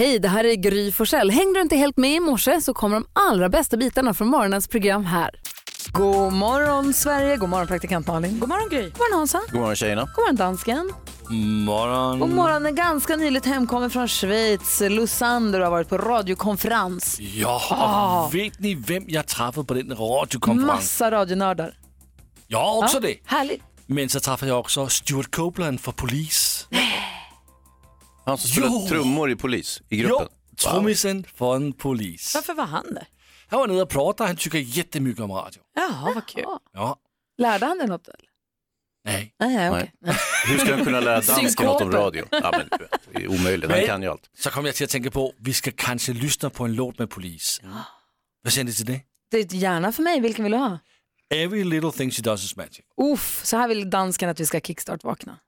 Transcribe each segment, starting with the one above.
Hej, det här är Gry Forssell. Hängde du inte helt med i morse så kommer de allra bästa bitarna från morgonens program här. God morgon Sverige, god morgon praktikant Malin. God morgon Gry. God morgon Hansa. God morgon tjejerna. God morgon dansken. Morgon. God morgon är ganska nyligt hemkommen från Schweiz. Lusander har varit på radiokonferens. Ja, Ah. och vet ni vem jag träffade på den radiokonferensen? Massa radionördar. Ja, också Ja, det. Härligt. Men så träffade jag också Stuart Copeland för polis. Han som spelar Jo. trummor i polis i Jo, gruppen. trummisen för en polis. Varför var han där? Han var nere och pratade, han tycker jättemycket om radio. Jaha, vad kul. Ja, Lärde han dig något? Eller? nej. Nej, nej, okej. Hur ska han kunna lära dansken något om radio? Ja, men, det är omöjligt, han Nej. kan ju allt. Så kom jag till att tänka på, vi ska kanske lyssna på en låt med polis. Vad säger ni till det? Det är gärna för mig, vilken vill du ha? Every little thing she does is magic. Uff, så här vill dansken att vi ska kickstart-vakna.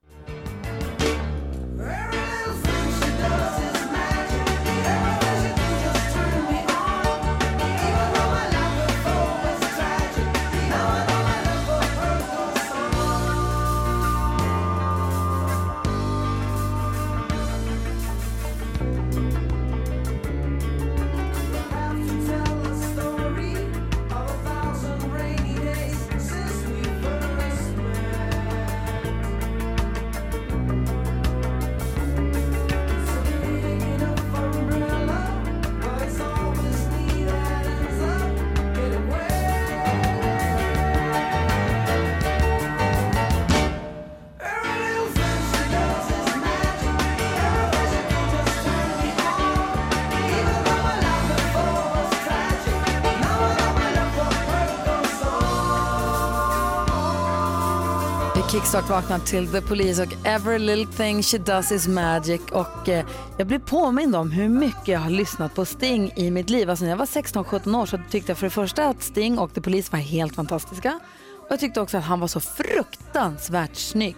Kickstart vaknar till The Police och Every little thing she does is magic. Och eh, jag blir påmind om hur mycket jag har lyssnat på Sting i mitt liv. Alltså när jag var 16-17 år så tyckte jag för det första att Sting och The Police var helt fantastiska. Och jag tyckte också att han var så fruktansvärt snygg.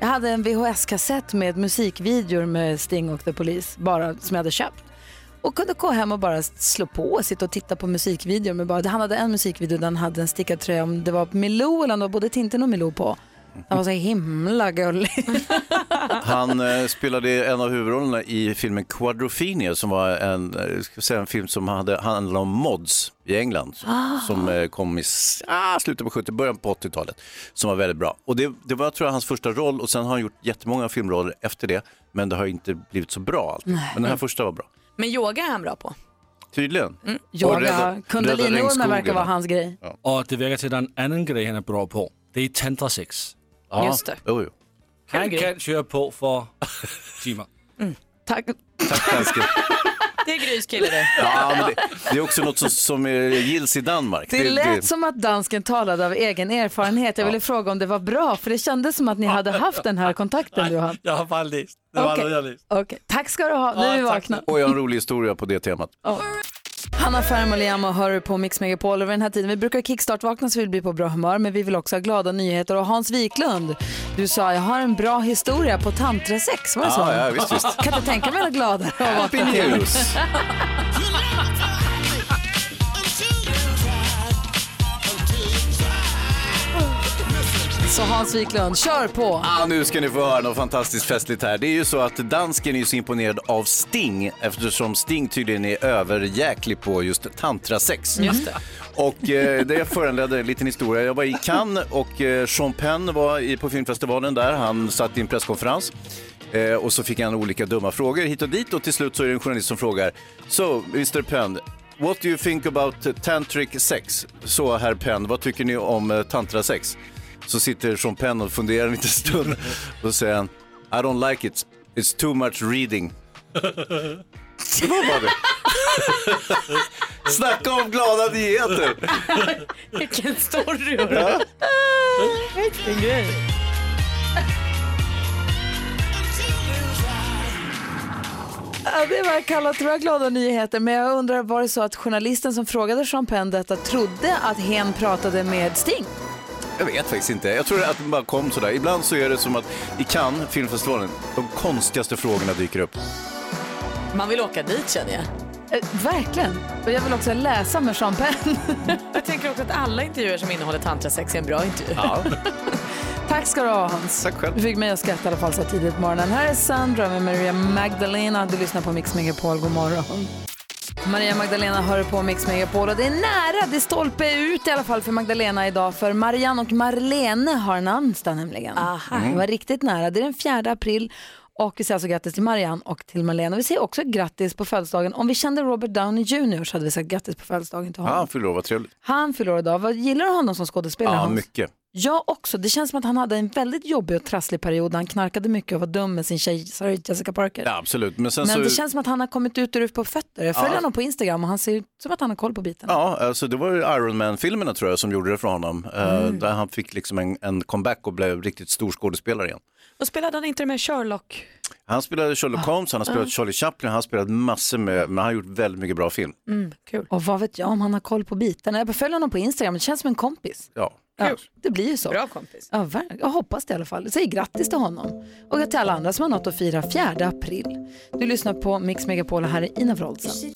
Jag hade en VHS-kassett med musikvideor med Sting och The Police, bara som jag hade köpt. Och kunde gå hem och bara slå på och sitta och titta på musikvideor. Med bara, han hade en musikvideo där han hade en stickad tröja, om det var Milou eller om det var både Tintin och Milou på. Han var så himla gullig. Han eh, spelade en av huvudrollerna i filmen Quadrophenia som var en, eh, ska jag säga, en film som hade, handlade om mods i England. Som eh, kom i s- ah, slutet på 70 början på 80-talet. Som var väldigt bra. Och det, det var tror jag hans första roll och sen har han gjort jättemånga filmroller efter det. Men det har inte blivit så bra allt. Men den här första var bra. Men yoga är han bra på. Tydligen. Och Yoga, kundaliniormen verkar vara hans grej. Och det verkar till en annan grej han är bra på. Det är tantrasex. Ja, Just det. Jo, jo. Han kan köra på för timmar. Tack. Tack dansken. Det är Grys kille det. Ja, men det, det är också något som, som eh, gills i Danmark. Det lät som att dansken talade av egen erfarenhet. Jag ville fråga om det var bra, för det kändes som att ni hade haft den här kontakten har. Jag har bara läst. Det var Okej. något jag läst. Okej, Tack ska du ha, nu är vi vakna. Och jag har en rolig historia på det temat. Hanna Ferm och Liam hör på Mix Megapol över den här tiden. Vi brukar kickstart-vakna så vi vill bli på bra humör, men vi vill också ha glada nyheter. Och Hans Wiklund, du sa jag har en bra historia på tantrasex, var det så? Ja, ja, visst, visst. Kan inte tänka mig något gladare Happy news! Så Hans Wiklund, kör på! Ah, nu ska ni få höra något fantastiskt festligt här. Det är ju så att dansken är så imponerad av Sting eftersom Sting tydligen är överjäklig på just tantrasex. Det. Och eh, det föranledde en liten historia. Jag var i Cannes och eh, Sean Penn var i, på filmfestivalen där. Han satt i en presskonferens. Eh, och så fick han olika dumma frågor hit och dit och till slut så är det en journalist som frågar So, Mr Penn, what do you think about tantric sex? Så herr Penn, vad tycker ni om eh, tantrasex? Så sitter Sean Penn och funderar en liten stund och så säger han I don't like it, it's too much reading. Så vad var det? Snacka om glada nyheter! Vilken story. hörru. Vilken grej. Ja, det var kalla tror jag glada nyheter, men jag undrar var det så att journalisten som frågade Sean Penn detta trodde att hen pratade med Sting? Jag vet faktiskt inte. Jag tror att det bara kom sådär. Ibland så är det som att i Cannes, filmfestivalen, de konstigaste frågorna dyker upp. Man vill åka dit känner jag. Eh, verkligen. Och jag vill också läsa med Sean Penn. Jag tänker också att alla intervjuer som innehåller tantrasex är en bra intervju. Ja. Tack ska du ha Hans. Tack själv. Du fick mig att skratta i alla fall så tidigt på morgonen. Här är Sandra med Maria Magdalena. Du lyssnar på Mix Megapol. God morgon. Maria Magdalena hör på Mix Megapol och det är nära, det är stolpe ut i alla fall för Magdalena idag för Marianne och Marlene har namnsdag nämligen. Aha. Det var riktigt nära, det är den 4 april och vi säger alltså grattis till Marianne och till Marlene. Och vi säger också grattis på födelsedagen. Om vi kände Robert Downey Jr så hade vi sagt grattis på födelsedagen till Ja, honom. han fyller år, vad trevligt. Han fyller år idag. Vad gillar du honom som skådespelare? Ja, Hans? mycket. Jag också. Det känns som att han hade en väldigt jobbig och trasslig period. Han knarkade mycket och var dum med sin tjej Sarah Jessica Parker. Ja, absolut. Men sen Men så... det känns som att han har kommit ut ur på fötter. Jag följer Ja. honom på Instagram och han ser ut som att han har koll på biten. Ja, alltså det var ju Iron Man-filmerna tror jag som gjorde det för honom. eh, Mm. Där han fick liksom en, en comeback och blev riktigt stor skådespelare igen. Och spelade han inte med Sherlock? Han spelade Ah. Sherlock Holmes, han har spelat Charlie Chaplin, han har spelat massor med, men han har gjort väldigt mycket bra film. Mm, kul. Och vad vet jag om han har koll på bitarna. Jag följer honom på Instagram, det känns som en kompis. Ja. Ja, det blir ju så. Bra kompis. Ja, jag hoppas det i alla fall. Säg grattis till honom. Och till alla andra som har något att fira 4 april. Du lyssnar på Mix Megapol och här är Ina Wroldsen.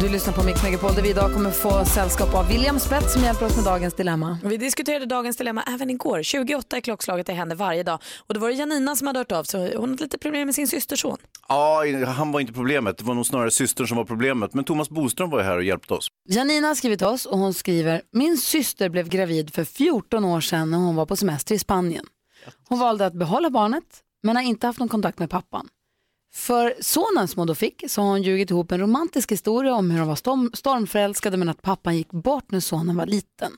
Du lyssnar på Mix Megapol där vi idag kommer få sällskap av William Spets som hjälper oss med dagens dilemma. Vi diskuterade dagens dilemma även igår. 28 är klockslaget, det händer varje dag. Och det var det Janina som hade hört av sig. Hon hade lite problem med sin systerson. ja, han var inte problemet, det var nog snarare systern som var problemet. Men Thomas Boström var ju här och hjälpte oss. Janina har skrivit till oss och hon skriver Min syster blev gravid för 14 år sedan när hon var på semester i Spanien. Hon valde att behålla barnet men har inte haft någon kontakt med pappan. För sonen som hon då fick så har hon ljugit ihop en romantisk historia om hur de var storm, stormförälskade men att pappan gick bort när sonen var liten.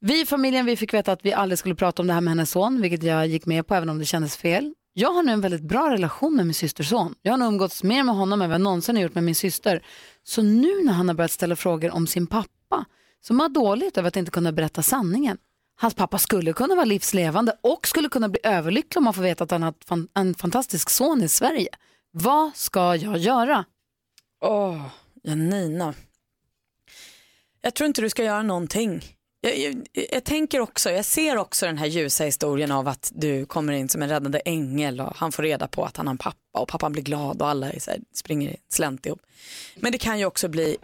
Vi i familjen vi fick veta att vi aldrig skulle prata om det här med hennes son, vilket jag gick med på även om det kändes fel. Jag har nu en väldigt bra relation med min systers son. Jag har nog umgåtts mer med honom än vad jag någonsin har gjort med min syster. Så nu när han har börjat ställa frågor om sin pappa, så mår dåligt över att inte kunna berätta sanningen. Hans pappa skulle kunna vara livslevande och skulle kunna bli överlycklig om man får veta att han har en fantastisk son i Sverige. Vad ska jag göra? Åh, Janina. Jag tror inte du ska göra någonting. Jag, jag, jag tänker också, jag ser också den här ljusa historien av att du kommer in som en räddande ängel och han får reda på att han har en pappa och pappan blir glad och alla är så här, springer slänt ihop. Men det kan ju också bli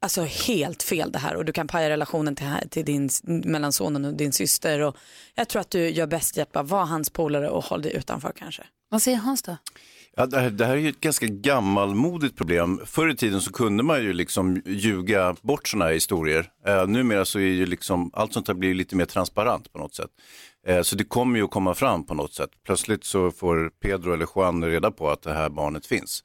alltså helt fel det här och du kan paja relationen till, till din, mellan sonen och din syster. Och jag tror att du gör bäst i att bara vara hans polare och håll dig utanför kanske. Vad säger Hans då? Ja, det, här, det här är ju ett ganska gammalmodigt problem. Förr i tiden så kunde man ju liksom ljuga bort sådana här historier. Eh, numera så är ju liksom, allt sånt här blir lite mer transparent på något sätt. Eh, så det kommer ju att komma fram på något sätt. Plötsligt så får Pedro eller Juan reda på att det här barnet finns.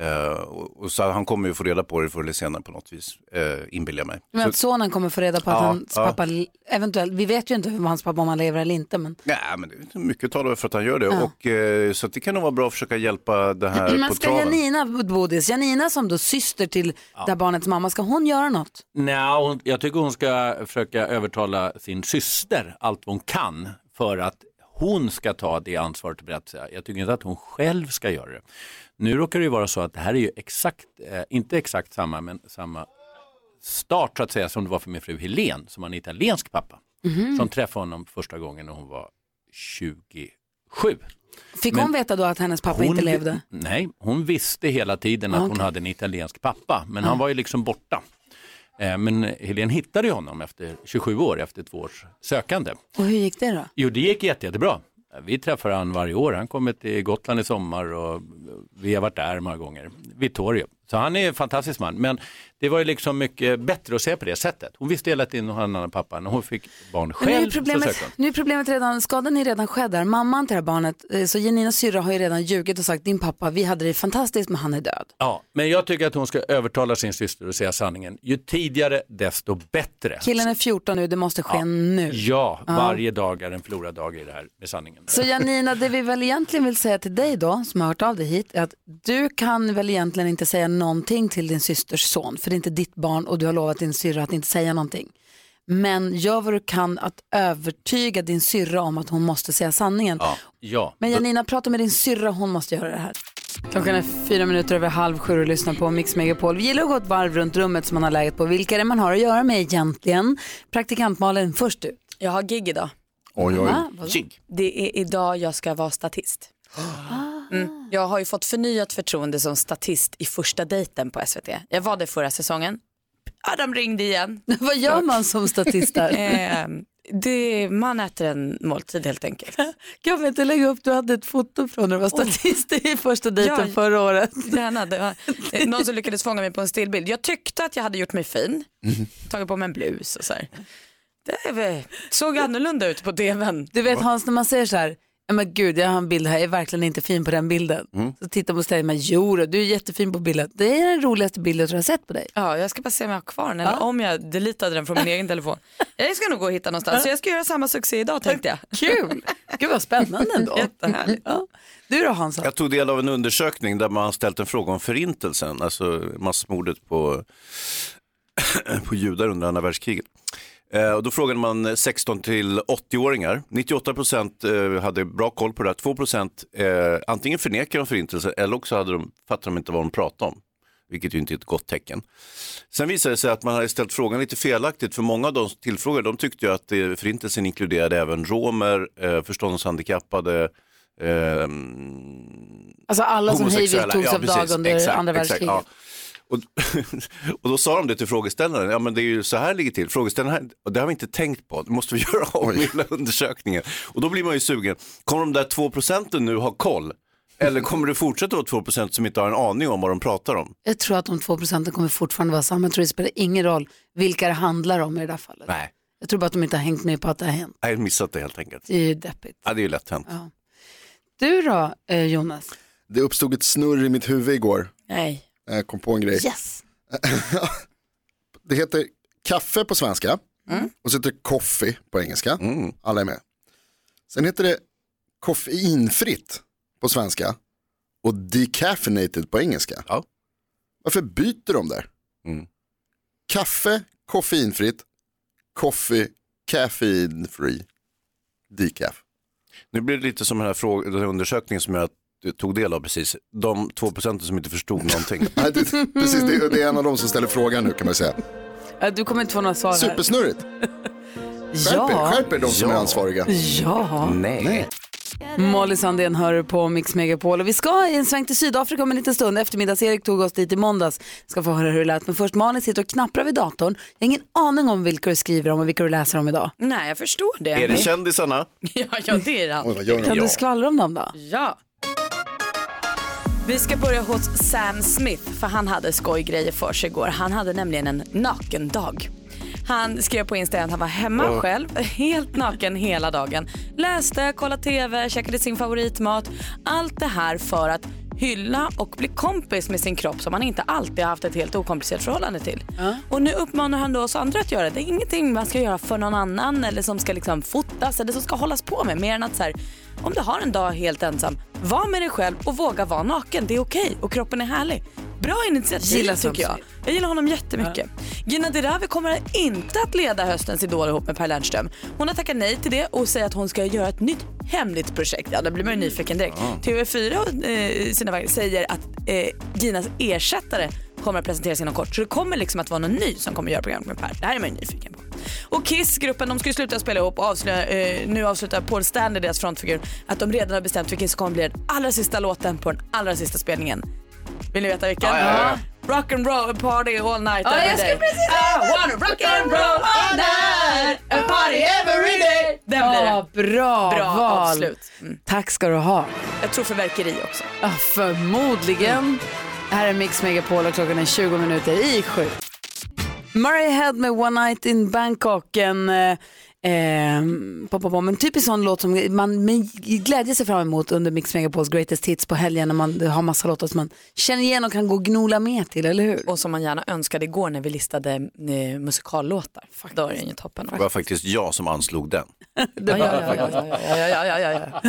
Eh, och, och så han kommer ju få reda på det förr eller senare på något vis, eh, inbillar jag mig. Men att Så, sonen kommer få reda på att Ja, hans ja. pappa eventuellt, vi vet ju inte hur hans pappa om han lever eller inte men nej, men det är inte mycket talar för att han gör det. Och, eh, så det kan nog vara bra att försöka hjälpa det här Men på ska traven. Janina Bodis, Janina som då syster till det här barnets mamma, ska hon göra något? Nej, hon, jag tycker hon ska försöka övertala sin syster allt vad hon kan för att hon ska ta det ansvaret och berätta. Jag tycker inte att hon själv ska göra det. Nu råkar det ju vara så att det här är ju exakt, eh, inte exakt samma, men samma start så att säga som det var för min fru Helen som har en italiensk pappa. Som träffade honom första gången när hon var 27. Fick Men hon veta då att hennes pappa inte levde? Nej, hon visste hela tiden att Ah, hon hade en italiensk pappa, men han var ju liksom borta. Eh, Men Helene hittade honom efter 27 år, efter två års sökande. Och hur gick det då? Jo, det gick jätte, jättebra. Vi träffar han varje år. Han kommer till Gotland i sommar och vi har varit där många gånger. Vittorio. Så han är en fantastisk man. Men det var ju liksom mycket bättre att se på det sättet. Hon visste hela tiden att hon hade en annan pappa. När hon fick barn Men nu är själv så problemet, nu är problemet redan, skadan är redan skedd där. Mamman till det här barnet, eh, så Janinas syrra har ju redan ljugit och sagt din pappa, vi hade det fantastiskt men han är död. Ja, men jag tycker att hon ska övertala sin syster och säga sanningen. Ju tidigare desto bättre. Killen är 14 nu, det måste ske nu. Ja, varje dag är en förlorad dag i det här med sanningen. Så Janina, det vi väl egentligen vill säga till dig då, som har hört av dig hit, är att du kan väl egentligen inte säga någonting till din systers son, för det är inte ditt barn och du har lovat din syrra att inte säga någonting. Men gör vad du kan att övertyga din syrra om att hon måste säga sanningen. Ja, ja. Men Janina, prata med din syrra, hon måste göra det här. Klockan är fyra minuter över halv sju och lyssnar på Mix Megapol. Vi gillar att gå ett varv runt rummet som man har läget på. Vilka är det man har att göra med egentligen? Praktikant Malin, först ut. Jag har gig idag. Oj, oj. Jigg. Det är idag jag ska vara statist. Mm. Jag har ju fått förnyat förtroende som statist i första dejten på SVT. Jag var det förra säsongen. De ringde igen. Vad gör man som statist där? Eh, Det, man äter en måltid helt enkelt. Kan vi inte lägga upp, du hade ett foto från när du var statist i första dejten Ja. förra året. Gärna. Det var eh, någon som lyckades fånga mig på en stillbild. Jag tyckte att jag hade gjort mig fin, tagit på mig en blus och så här. Det såg annorlunda ut på tvn. Du vet Hans, när man säger så här, men gud jag har en bild här, jag är verkligen inte fin på den bilden. Så tittar man och säger, men du är jättefin på bilden. Det är den roligaste bilden jag har sett på dig. Ja, jag ska bara se om jag har kvar den eller om jag deletade den från min egen telefon. Jag ska nog gå och hitta någonstans, så jag ska göra samma succé idag tänkte jag. Kul! Gud vad spännande ändå. Jättehärligt. Ja. Du då Hansa? Jag tog del av en undersökning där man har ställt en fråga om förintelsen, alltså massmordet på, på judar under andra världskriget. Eh, och då frågade man 16 till 80-åringar. 98 procent eh, hade bra koll på det här. 2 procent eh, antingen förnekar de förintelsen eller också hade de, fattade de inte vad de pratade om. Vilket ju inte är ett gott tecken. Sen visade det sig att man hade ställt frågan lite felaktigt för många av de tillfrågade de tyckte ju att förintelsen inkluderade även romer, förståndshandikappade, eh, Alltså alla som homosexuella. togs Ja, av dag precis. under Exakt, andra världskriget. Och, och då sa de det till frågeställaren, ja men det är ju så här ligger till. Frågeställaren, och det har vi inte tänkt på, det måste vi göra om hela undersökningen. Och då blir man ju sugen, kommer de där två procenten nu ha koll? Eller kommer det fortsätta vara två procent som inte har en aning om vad de pratar om? Jag tror att de två procenten kommer fortfarande vara samma. Jag tror det spelar ingen roll vilka det handlar om i det där fallet. Nej, Jag tror bara att de inte har hängt med på att det har hänt. jag har missat det helt enkelt. Det är ju deppigt. Ja, det är ju lätt hänt. Ja. Du då eh, Jonas? Det uppstod ett snurr i mitt huvud igår. Nej. Jag kom på en grej. Yes. Det heter kaffe på svenska och så heter det coffee på engelska. Alla är med. Sen heter det koffeinfritt på svenska och decaffeinated på engelska. Ja. Varför byter de där? Mm. Kaffe, koffeinfritt, coffee, caffeine free, decaf. Nu blir det lite som den här, fråga, den här undersökningen som jag tog del av precis. De två procenten som inte förstod någonting. Nej, det, precis, det, är- det är en av dem som ställer frågan nu kan man säga. Du kommer inte få några svar här. Supersnurrigt. Skärp er, Ja. skärp er de som är Ja. ansvariga. Ja. Nej. Molly Sandén hör på Mix Megapol och vi ska i en sväng till Sydafrika om en liten stund. Eftermiddags-Erik tog oss dit i måndags. Ska få höra hur det lät. Men först Malin sitter och knapprar vid datorn. Jag har ingen aning om vilka du skriver om och vilka du läser om idag. Nej, jag förstår det. Är det kändisarna? Ja, ja, det är det. Kan du skvallra om dem då? Ja. Vi ska börja hos Sam Smith för han hade skojgrejer för sig igår. Han hade nämligen en nakendag. Han skrev på Insta att han var hemma själv, helt naken hela dagen. Läste, kollade TV, käkade sin favoritmat. Allt det här för att hylla och bli kompis med sin kropp som han inte alltid har haft ett helt okomplicerat förhållande till. Och nu uppmanar han då oss andra att göra det. Det är ingenting man ska göra för någon annan eller som ska liksom fotas eller som ska hållas på med. Mer än att så här, om du har en dag helt ensam, var med dig själv och våga vara naken. Det är okej och kroppen är härlig. Bra initiativ Gillar tycker jag. Jag gillar honom jättemycket. Gina Dirawi kommer inte att leda höstens Idol ihop med Per Lernström. Hon har tackat nej till det och säger att hon ska göra ett nytt hemligt projekt. Ja, då blir man ju nyfiken direkt. TV4 eh, sina säger att eh, Ginas ersättare kommer att presenteras inom kort. Så det kommer liksom att vara någon ny som kommer att göra programmet med Per. Det här är man ju nyfiken. Och Kiss, gruppen, de ska ju sluta spela ihop och avslöja, eh, nu avslutar Paul Stanley, deras frontfigur, att de redan har bestämt vilken som kommer bli den allra sista låten på den allra sista spelningen. Vill ni veta vilken? Ja, ja, Rock and roll party all night Ja, every jag day. precis I wanna rock and roll all night and party every day. Den blir Ja, det. bra, Bra val. avslut. Mm. Tack ska du ha. Jag tror förverkeri också. Ja, förmodligen. Här är Mix Megapol och klockan är 20 minuter i sju. Murray Head med One Night in Bangkok. En, eh, eh, pop, pop, pop, en typisk sån låt som man med glädje ser fram emot under Mix Megapols Greatest Hits på helgen när man har massa låtar som man känner igen och kan gå och gnola med till, eller hur? Och som man gärna önskade igår när vi listade eh, musikallåtar. Då är den ju toppen. Det var faktiskt jag som anslog den. Det var Ja, ja, ja, ja, ja, ja, ja, ja.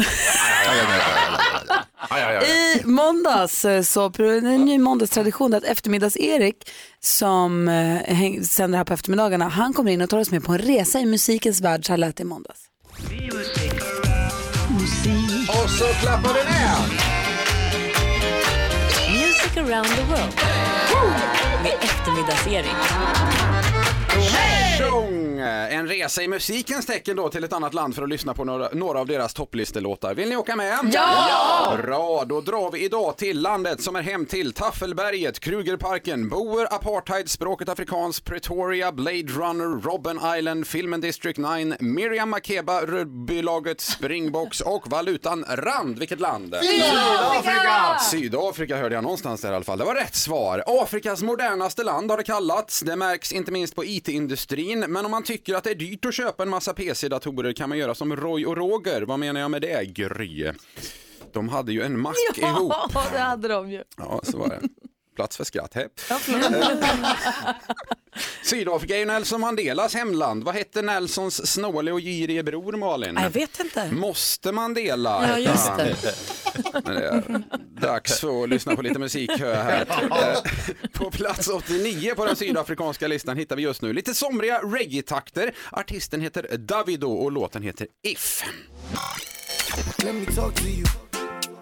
Ja, ja, ja, ja. I måndags eh, så en ny måndagstradition att eftermiddags-Erik som eh, sänder här på eftermiddagarna, han kommer in och tar oss med på en resa i musikens värld. Så här lät det i måndags. Och så klappar vi ner. Music around the world. Med eftermiddags-Erik. Tjong! En resa i musikens tecken då till ett annat land för att lyssna på några, några av deras topplistelåtar. Vill ni åka med? Ja! Bra, då drar vi idag till landet som är hem till Taffelberget, Krugerparken, Boer, Apartheid, Språket Afrikanskt, Pretoria, Blade Runner, Robben Island, Filmen District 9, Miriam Makeba, rugbylaget Springboks och valutan Rand. Vilket land? Sydafrika! Sydafrika hörde jag någonstans där i alla fall. Det var rätt svar. Afrikas modernaste land har det kallats. Det märks inte minst på IT-industrin. Men om man tycker att det är dyrt att köpa en massa PC-datorer kan man göra som Roy och Roger. Vad menar jag med det, Gry? De hade ju en mack ihop. Ja, det hade de ju. Ja, så var det. Plats för skratt. Hej. Sydafrika är ju Nelson Mandelas hemland. Vad hette Nelsons snåle och girige bror Malin? Jag vet inte. Måste Mandela Ja, hette just han. det. Men det är dags för att lyssna på lite musik hör jag här. Eh, På plats 89 på den sydafrikanska listan hittar vi just nu lite somriga reggae-takter. Artisten heter Davido och låten heter If. Let me talk to you.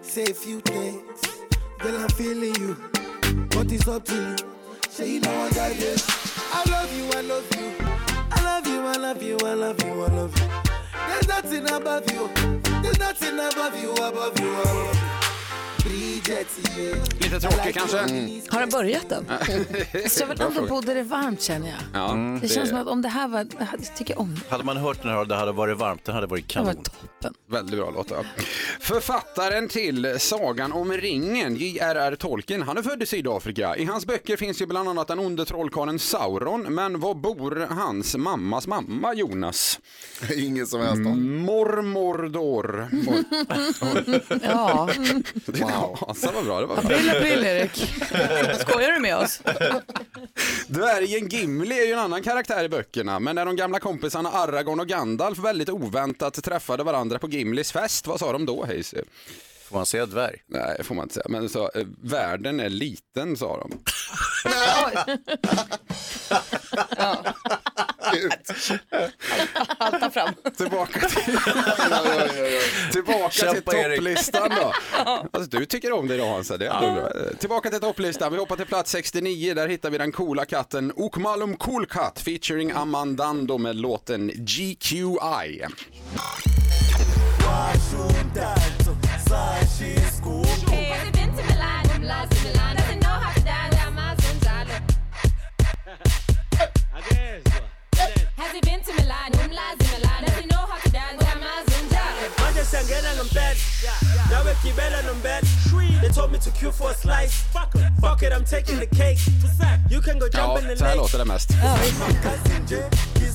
Say a few things. Girl, I'm feeling you. What is up to you? Say you know I got this. I love you, I love you. I love you, I love you, I love you, I love you. There's nothing above you. There's nothing above you, above you, above you. Lite tråkig kanske? Har den börjat än? Så jag vill ändå bo där det är varmt känner jag. Ja, Det känns som att om det här var, jag tycker om det. Hade man hört den här och det hade varit varmt, den hade varit Det var kanon. toppen. Väldigt bra låt. Ja. Författaren till Sagan om ringen, J.R.R. Tolkien, han är född i Sydafrika. I hans böcker finns ju bland annat den onde trollkarlen Sauron, men var bor hans mammas mamma Jonas? Ingen som helst om. Mormordor. Mor- Ja, wow. Så var bra, det var bra. April, april Erik. Skojar du med oss? Dvärgen Gimli är ju en annan karaktär i böckerna, men när de gamla kompisarna Aragorn och Gandalf väldigt oväntat träffade varandra på Gimlis fest, vad sa de då Hayes? Får man säga dvärg? Nej, får man inte säga, men så, eh, världen är liten sa de. Halta fram. Tillbaka till, Tillbaka till Kämpa, Erik. topplistan då. Alltså, du tycker om det idag Hansa, det är ändå. Tillbaka till topplistan, vi hoppar till plats 69, där hittar vi den coola katten Okmalum Cool Cat featuring Amandando med låten GQI. them lies in the know how to dance. I'm a zinja. Understand, get on them bets. Manje siyangena ngempela nawe gibela nombela They told me to queue for a slice Fuck it, I'm taking the cake You can go jump Ja, in the så här lake låter det mest.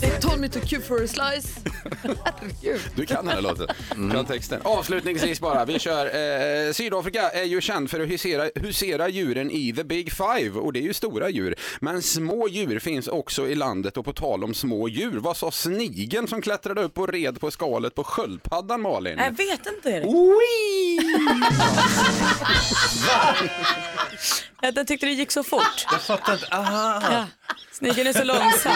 they told me to queue for a slice. Herregud. Du kan den här låten, kan texten. Avslutningsvis bara, vi kör. Eh, Sydafrika är ju känd för att husera, husera djuren i the big five och det är ju stora djur. Men små djur finns också i landet och på tal om små djur, vad sa snigeln som klättrade upp och red på skalet på sköldpaddan Malin? Jag vet inte Erik. Jag jag tyckte det gick så fort. Jag fattar inte. Aha. Ja. Snigeln är så långsam.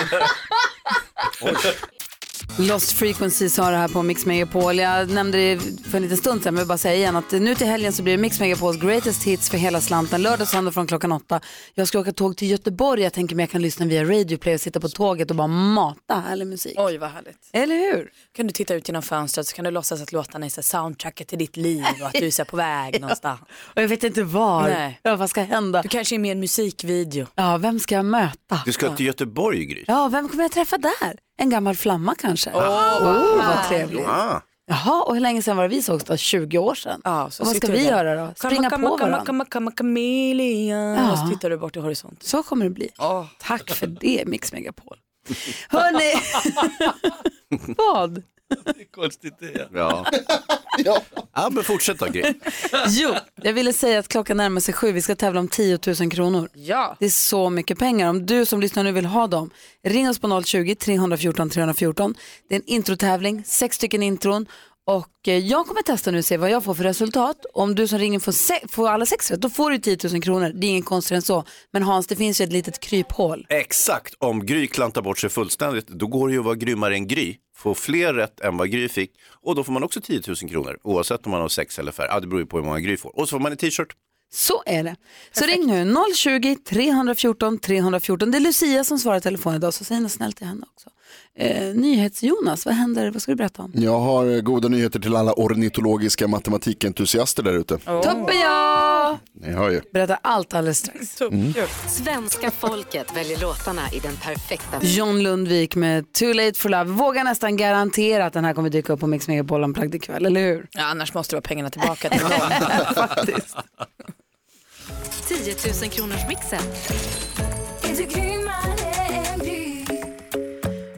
Lost Frequencies har det här på Mix Megapol. Jag nämnde det för en liten stund sedan, men jag vill bara säga igen att nu till helgen så blir det Mix Megapols greatest hits för hela slanten. Lördag och söndag från klockan åtta. Jag ska åka tåg till Göteborg. Jag tänker mig jag kan lyssna via Radio Play och sitta på tåget och bara mata härlig musik. Oj vad härligt. Eller hur? Kan du titta ut genom fönstret så kan du låtsas att låtarna är så soundtracket till ditt liv och att du är på väg någonstans. Och jag vet inte var. Nej. Ja, vad ska hända? Du kanske är med i en musikvideo. Ja, vem ska jag möta? Du ska till Göteborg, Gry. Ja, vem kommer jag träffa där? En gammal flamma kanske? Åh, oh, vad trevligt. Ah. Jaha, och hur länge sedan var det vi sågs då? 20 år sedan? Ja, så och vad ska vi där. göra då? Springa Kamma, på varandra? Ja. Och så tittar du bort i horisont. Så kommer det bli. Tack för det, Mix Megapol. Hörni, vad? Konstigt det Ja. ja, men fortsätt då, Gry. Jo, jag ville säga att klockan närmar sig sju. Vi ska tävla om 10 000 kronor. Ja. Det är så mycket pengar. Om du som lyssnar nu vill ha dem, ring oss på 020-314 314. Det är en introtävling, sex stycken intron. Och eh, jag kommer testa nu och se vad jag får för resultat. Om du som ringer får, se- får alla sex rätt, då får du 10 000 kronor. Det är ingen konstigare än så. Men Hans, det finns ju ett litet kryphål. Exakt, om Gry klantar bort sig fullständigt, då går det ju att vara grymmare än Gry. Få fler rätt än vad Gry fick och då får man också 10 000 kronor oavsett om man har sex eller färre. Ja, det beror ju på hur många Gry får. Och så får man en t-shirt. Så är det. Så ring nu 020 314 314. Det är Lucia som svarar i telefon idag så säg något snällt till henne också. Eh, NyhetsJonas, vad händer? Vad ska du berätta om? Jag har eh, goda nyheter till alla ornitologiska matematikentusiaster där ute. Toppen ja! Ni hör ju. Berättar allt alldeles strax. Svenska folket väljer låtarna i den perfekta John Lundvik med Too late for love. Vågar nästan garantera att den här kommer dyka upp på Mix Megapol om plagg ikväll, eller hur? Ja, annars måste du ha pengarna tillbaka till. Faktiskt. 10 000 kronors mixen.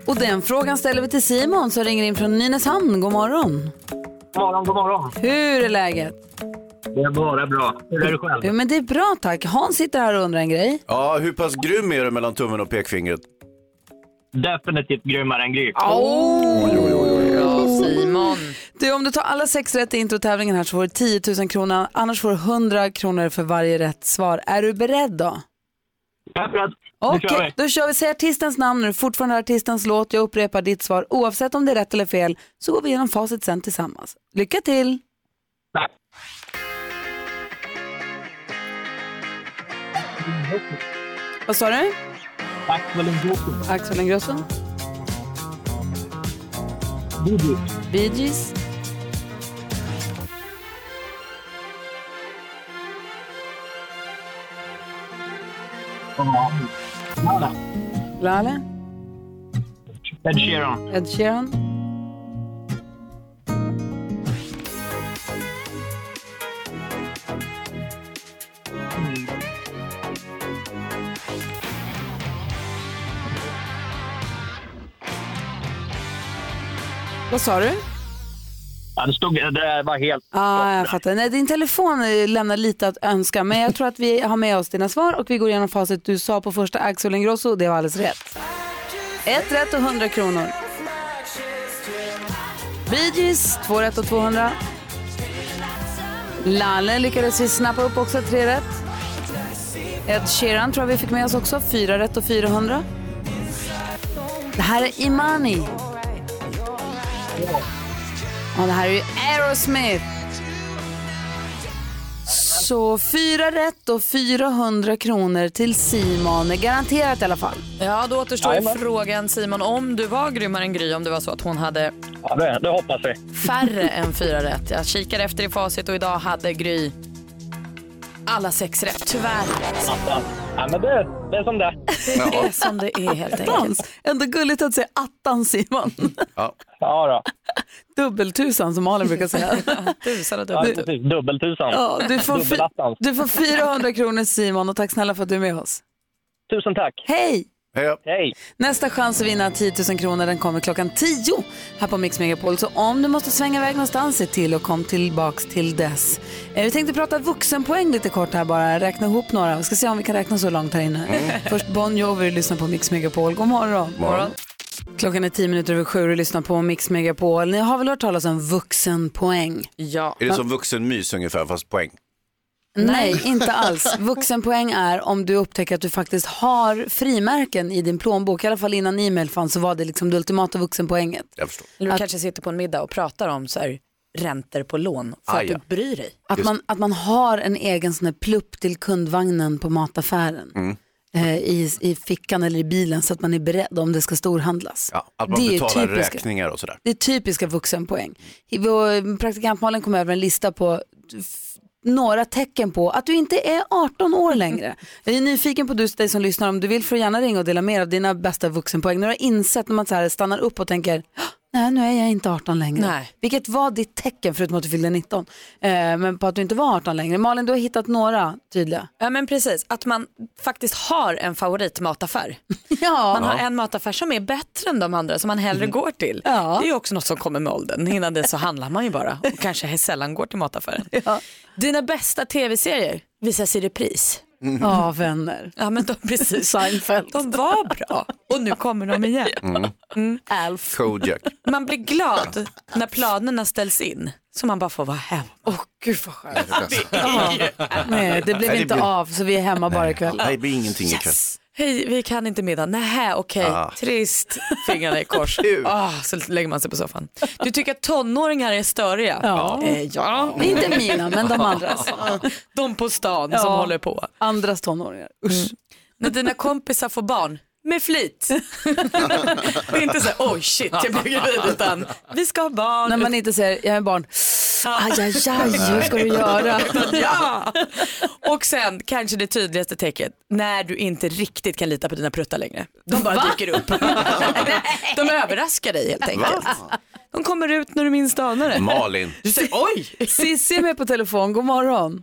Och den frågan ställer vi till Simon som ringer in från Nynäshamn. God morgon. God morgon, god morgon. Hur är läget? Det är bara bra. Hur är det själv? Jo, men det är bra tack. Hans sitter här och undrar en grej. Ja, hur pass grym är du mellan tummen och pekfingret? Definitivt grymmare än Gry. Bra Simon. Du, om du tar alla sex rätt i introtävlingen här så får du 10 000 kronor. Annars får du 100 kronor för varje rätt svar. Är du beredd då? Jag är beredd. Okej, Nu vi. då kör vi. Säg artistens namn när du fortfarande har artistens låt. Jag upprepar ditt svar. Oavsett om det är rätt eller fel så går vi igenom facit sen tillsammans. Lycka till! Vad sa du? Axel Ingrosso. Axel Ingrosso? Bee Gees? Lale? Ed Sheeran. Ed Sheeran? Vad sa du? Ja, det, stod, det var helt... Ah, jag fattar. Nej, din telefon lämnar lite att önska, men jag tror att vi har med oss dina svar och vi går igenom facit. Du sa på första Axel Ingrosso, det var alldeles rätt. Ett rätt och 100 kronor. Bee Gees, två rätt och 200. Lalle lyckades vi snappa upp också, tre rätt. Ed Sheeran tror jag vi fick med oss också, fyra rätt och 400. Det här är Imani. Och det här är ju Aerosmith. Så fyra rätt och 400 kronor till Simon. Garanterat i alla fall. Ja, då återstår Jajamän. frågan Simon, om du var grymmare än Gry, om det var så att hon hade Ja, det, det hoppas vi. färre än fyra rätt. Jag kikar efter i facit och idag hade Gry alla sex rätt. Tyvärr. Ja, ja, men det, det är som det Det är som det är helt enkelt. Ändå gulligt att säga attan Simon. Ja, då. Dubbeltusan som Malin brukar säga. Tusan och Ja, dubbel. precis. Dubbeltusan. Ja, du, får du får 400 kronor Simon och tack snälla för att du är med oss. Tusen tack. Hej! Hej. Hej. Nästa chans att vinna 10 000 kronor den kommer klockan 10 här på Mix Megapol. Så om du måste svänga iväg någonstans, se till och kom tillbaks till dess. Eh, Vi tänkte prata vuxenpoäng lite kort här bara, räkna ihop några. Vi ska se om vi kan räkna så långt här inne. Först Bon Jovi lyssnar på Mix Megapol. God morgon. Morgon. Klockan är 10 minuter över sju och lyssnar på Mix Megapol. Ni har väl hört talas om vuxenpoäng? Ja. Är det som vuxenmys ungefär, fast poäng? Nej, inte alls. Vuxenpoäng är om du upptäcker att du faktiskt har frimärken i din plånbok. I alla fall innan e-mail fanns så var det liksom det ultimata vuxenpoänget. Jag förstår. Eller du Att- kanske sitter på en middag och pratar om så här, räntor på lån för Ah, att ja. du bryr dig. Att man, att man har en egen sån här plupp till kundvagnen på mataffären. Mm. Eh, i, I fickan eller i bilen så att man är beredd om det ska storhandlas. Ja, att man Det är betalar typiska. räkningar och sådär. Det är typiska vuxenpoäng. Praktikant Malin kom över en lista på några tecken på att du inte är 18 år längre. Jag är nyfiken på du, dig som lyssnar, om du vill får du gärna ringa och dela med dig av dina bästa vuxenpoäng. När du har insett när man så här stannar upp och tänker, nej nu är jag inte 18 längre. Nej. Vilket var ditt tecken förutom att du fyllde 19? Eh, men på att du inte var 18 längre. Malin, du har hittat några tydliga. Ja men precis, att man faktiskt har en favoritmataffär. Ja, Man har en mataffär som är bättre än de andra som man hellre går till. Ja. Det är ju också något som kommer med åldern. Innan det så handlar man ju bara och kanske sällan går till mataffären. Ja. Dina bästa tv-serier visas i repris. ja vänner. Ja men de, precis. Seinfeld. De var bra och nu kommer de igen. Alf. Kojak. Man blir glad när planerna ställs in så man bara får vara hemma. Åh gud vad skönt. Ja. Nej, det blev Nej, det inte blir- av så vi är hemma bara ikväll. Nej, det blir ingenting ikväll. Hej, vi kan inte middag. Nähä, okej. Ah. Trist. Fingrarna i kors. Ah, så lägger man sig på soffan. Du tycker att tonåringar är störiga? Ja. Eh, ja. Inte mina, men de andras. De på stan Ja. som håller på. Andras tonåringar. Usch. När dina kompisar får barn, med flit. det är inte så här, oj shit jag blev gravid, utan vi ska ha barn. När man inte säger, jag är barn. Aj, aj, aj, hur ska du göra? ja. Och sen kanske det tydligaste tecknet, när du inte riktigt kan lita på dina pruttar längre. De bara Va? dyker upp. De överraskar dig helt enkelt. De kommer ut när du minst anar det. Malin. Du säger oj. Cissi är med på telefon, god morgon.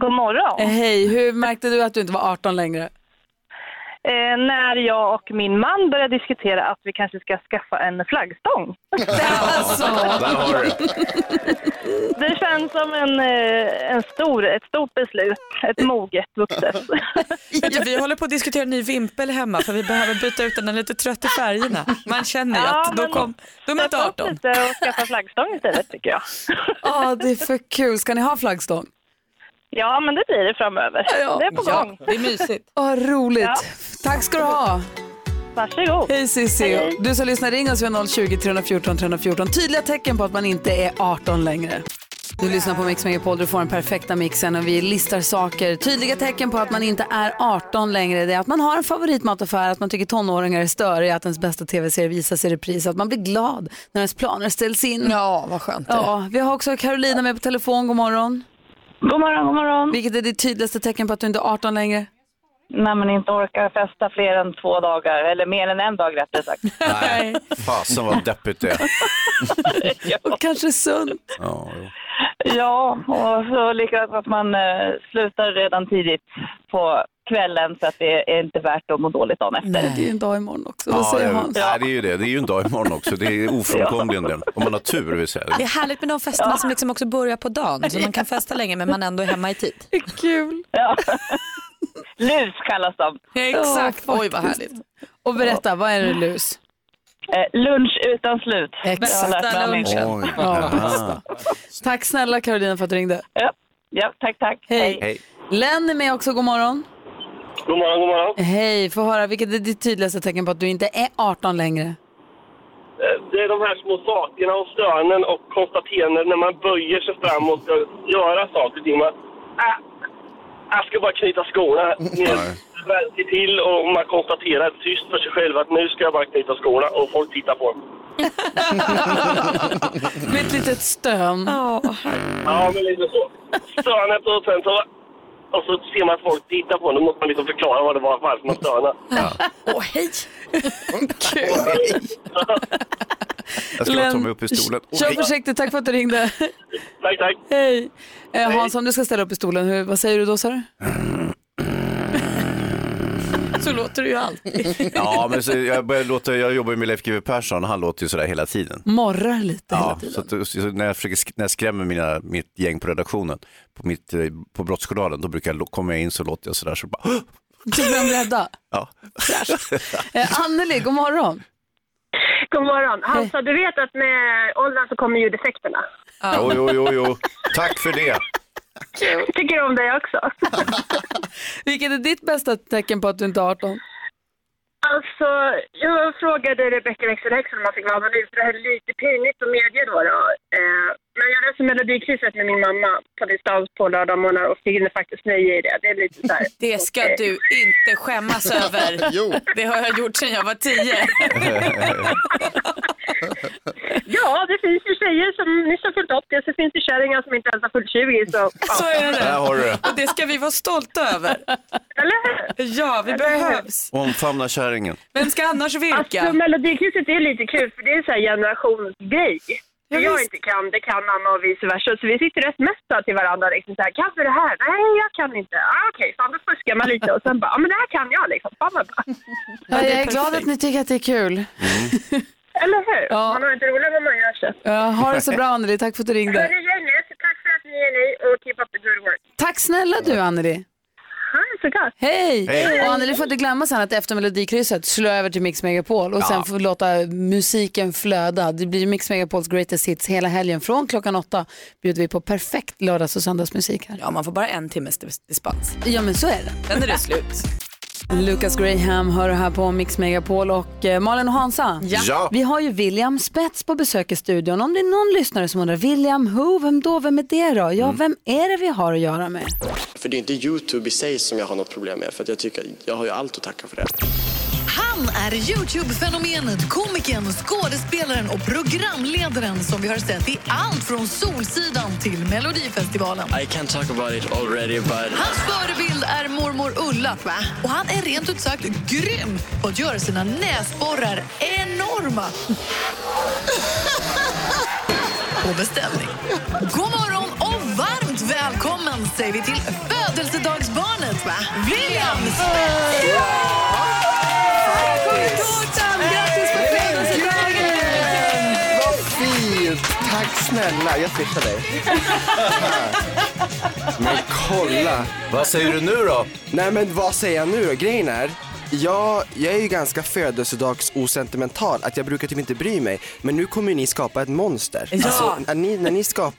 God morgon. Eh, Hej, hur märkte du att du inte var 18 längre? Eh, när jag och min man började diskutera att vi kanske ska skaffa en flaggstång. Alltså. Det. Känns som en, eh, en stor, ett stort beslut, ett moget vuxet. Vi håller på att diskutera en ny vimpel hemma för vi behöver byta ut den, den är lite trött i färgerna. Man känner ju Ja, att då, kom, då är man inte Steppa upp 18. lite och skaffa flaggstång istället tycker jag. Ja, det är för kul. Ska ni ha flaggstång? Ja, men det blir det framöver. Det är på gång. det är mysigt. Vad roligt. Ja. Tack ska du ha. Varsågod. Hej Cissi. Hej. Du som lyssnar, ring oss vid 020 314 314. Tydliga tecken på att man inte är 18 längre. Du lyssnar på Mix Megapol, du får den perfekta mixen och vi listar saker. Tydliga tecken på att man inte är 18 längre det är att man har en favoritmataffär, att man tycker tonåringar är störiga, att ens bästa tv-serie visas i repris, att man blir glad när ens planer ställs in. Ja, vad skönt det är. Ja, vi har också Carolina med på telefon, god morgon. God morgon, god morgon. Vilket är ditt tydligaste tecken på att du inte är 18 längre? När man inte orkar festa fler än två dagar, eller mer än en dag rättare sagt. Nej, fasen vad deppigt det är. Och kanske sunt. Ja, och så likadant att man eh, slutar redan tidigt på kvällen så att det är inte värt att må dåligt dagen efter. Det är ju en dag imorgon också. Vad Ja, säger det- Hans? Nej, det är ju det. Det är ju en dag imorgon också. Det är ofrånkomligen det. Om man har tur vill säga. Det är härligt med de festerna som liksom också börjar på dagen så man kan festa länge men man ändå är hemma i tid. Det är kul. Ja. Lus kallas de. Exakt, Ja, oj vad härligt. Och berätta, vad är det lus? Eh, lunch utan slut. Bästa chef. Oj. Ja. Tack snälla Carolina för att du ringde. Ja, ja tack, tack. Hej. Hej. Len är med också, god morgon. God morgon, god morgon. Hej, få höra, vilket är ditt tydligaste tecken på att du inte är 18 längre? Eh, Det är de här små sakerna och stönen och konstateranden när man böjer sig fram och ska göra saker och ting. Man, äh, jag ska bara knyta skorna ner väldigt till och man konstaterar tyst för sig själv att nu ska jag bara knyta skorna och folk tittar på en. Med ett litet stön. Ja, men lite så. Stönet och sen så och så ser man att folk tittar på en. Då måste man liksom förklara vad det var, varför man stönade. Åh hej! Jag ska bara ta mig upp i stolen. Oj. Kör försiktigt, tack för att du ringde. Tack, tack. Hej. Eh, Hans, om du ska ställa upp i stolen, hur, vad säger du då sa du? Så låter det ju alltid. Ja, men så jag, börjar låta, jag jobbar ju med Leif GW Persson och han låter ju sådär hela tiden. Morrar lite hela Ja, tiden. så, att, så när, jag försöker, när jag skrämmer mina, mitt gäng på redaktionen på, mitt, eh, på Brottsjournalen, då brukar jag, kommer jag in så låter jag sådär så bara! Så blir de rädda. ja. Eh, Anneli, god morgon. God morgon. Hansa, du vet att med åldern så kommer ljudeffekterna. Jo, jo, jo, jo. Tack för det. Tycker om dig också. Vilket är ditt bästa tecken på att du inte är 18? Alltså, jag frågade Rebecca Wexelhäxan om man fick vara anonym, för det här är lite pinigt att medge då. då. Eh, men jag läste Melodikrysset med min mamma på distans på lördagmorgnar och finner faktiskt nöje i det. Det är lite så här. Det ska du inte skämmas över. Jo. Det har jag gjort sedan jag var tio. Ja, det finns ju tjejer som nyss har fyllt 80 så finns det kärringar som inte ens har fyllt 20. Så, Så är Där det. har du det. Och det ska vi vara stolta över. Eller hur? Ja, vi behövs. Omfamna kärringen. Vem ska annars Alltså, virka? Melodikrysset är lite kul för det är en sån här generationsgrej. Det Ja, jag inte kan, det kan Anna och vice versa. Så vi sitter rätt mätta till varandra. Liksom så här, kan du det här? Nej, jag kan inte. Ah, Okej, fan då fuskar man lite och sen bara, ja men det här kan jag liksom. Fan vad bra. Ja, jag är glad att ni tycker att det är kul. Eller hur? Ja. Man har inte roligt när man gör så. Ja, ha det så bra Anneli, tack för att du ringde. Hörni gänget, tack för att ni är ni och keep up the good work. Tack snälla du Anneli. Hej! Hej. Och Anneli får inte glömma sen att efter Melodikrysset slå över till Mix Megapol och sen få låta musiken flöda. Det blir Mix Megapols greatest hits hela helgen. Från klockan åtta bjuder vi på perfekt lördags och söndagsmusik här. Ja, man får bara en timmes dis- dispens. Ja men så är det. Sen är det slut. Lucas Graham hör här på Mix Megapol och eh, Malin och Hansa. Ja. Ja. Vi har ju William Spets på besök i studion. Om det är någon lyssnare som undrar, William who, vem då, vem är det då? Ja, vem är det vi har att göra med? För det är inte Youtube i sig som jag har något problem med för att jag tycker jag har ju allt att tacka för det. Han är Youtube-fenomenet, komikern, skådespelaren och programledaren som vi har sett i allt från Solsidan till Melodifestivalen. I can't talk about it already but... Hans förebild är mormor Ulla och han är rent ut sagt grym på att göra sina näsborrar enorma. På beställning. God morgon och varmt välkommen säger vi till födelsedagsbarnet William Spets! Grattis på födelsedagen! Vad fint! Tack snälla, jag swishar dig. Men kolla. Vad säger du nu då? Nej men vad säger jag nu då? Grejen är, jag, jag är ju ganska födelsedagsosentimental, att jag brukar typ inte bry mig. Men nu kommer ju ni skapa ett monster. Ja. Alltså, när ni, när ni skap,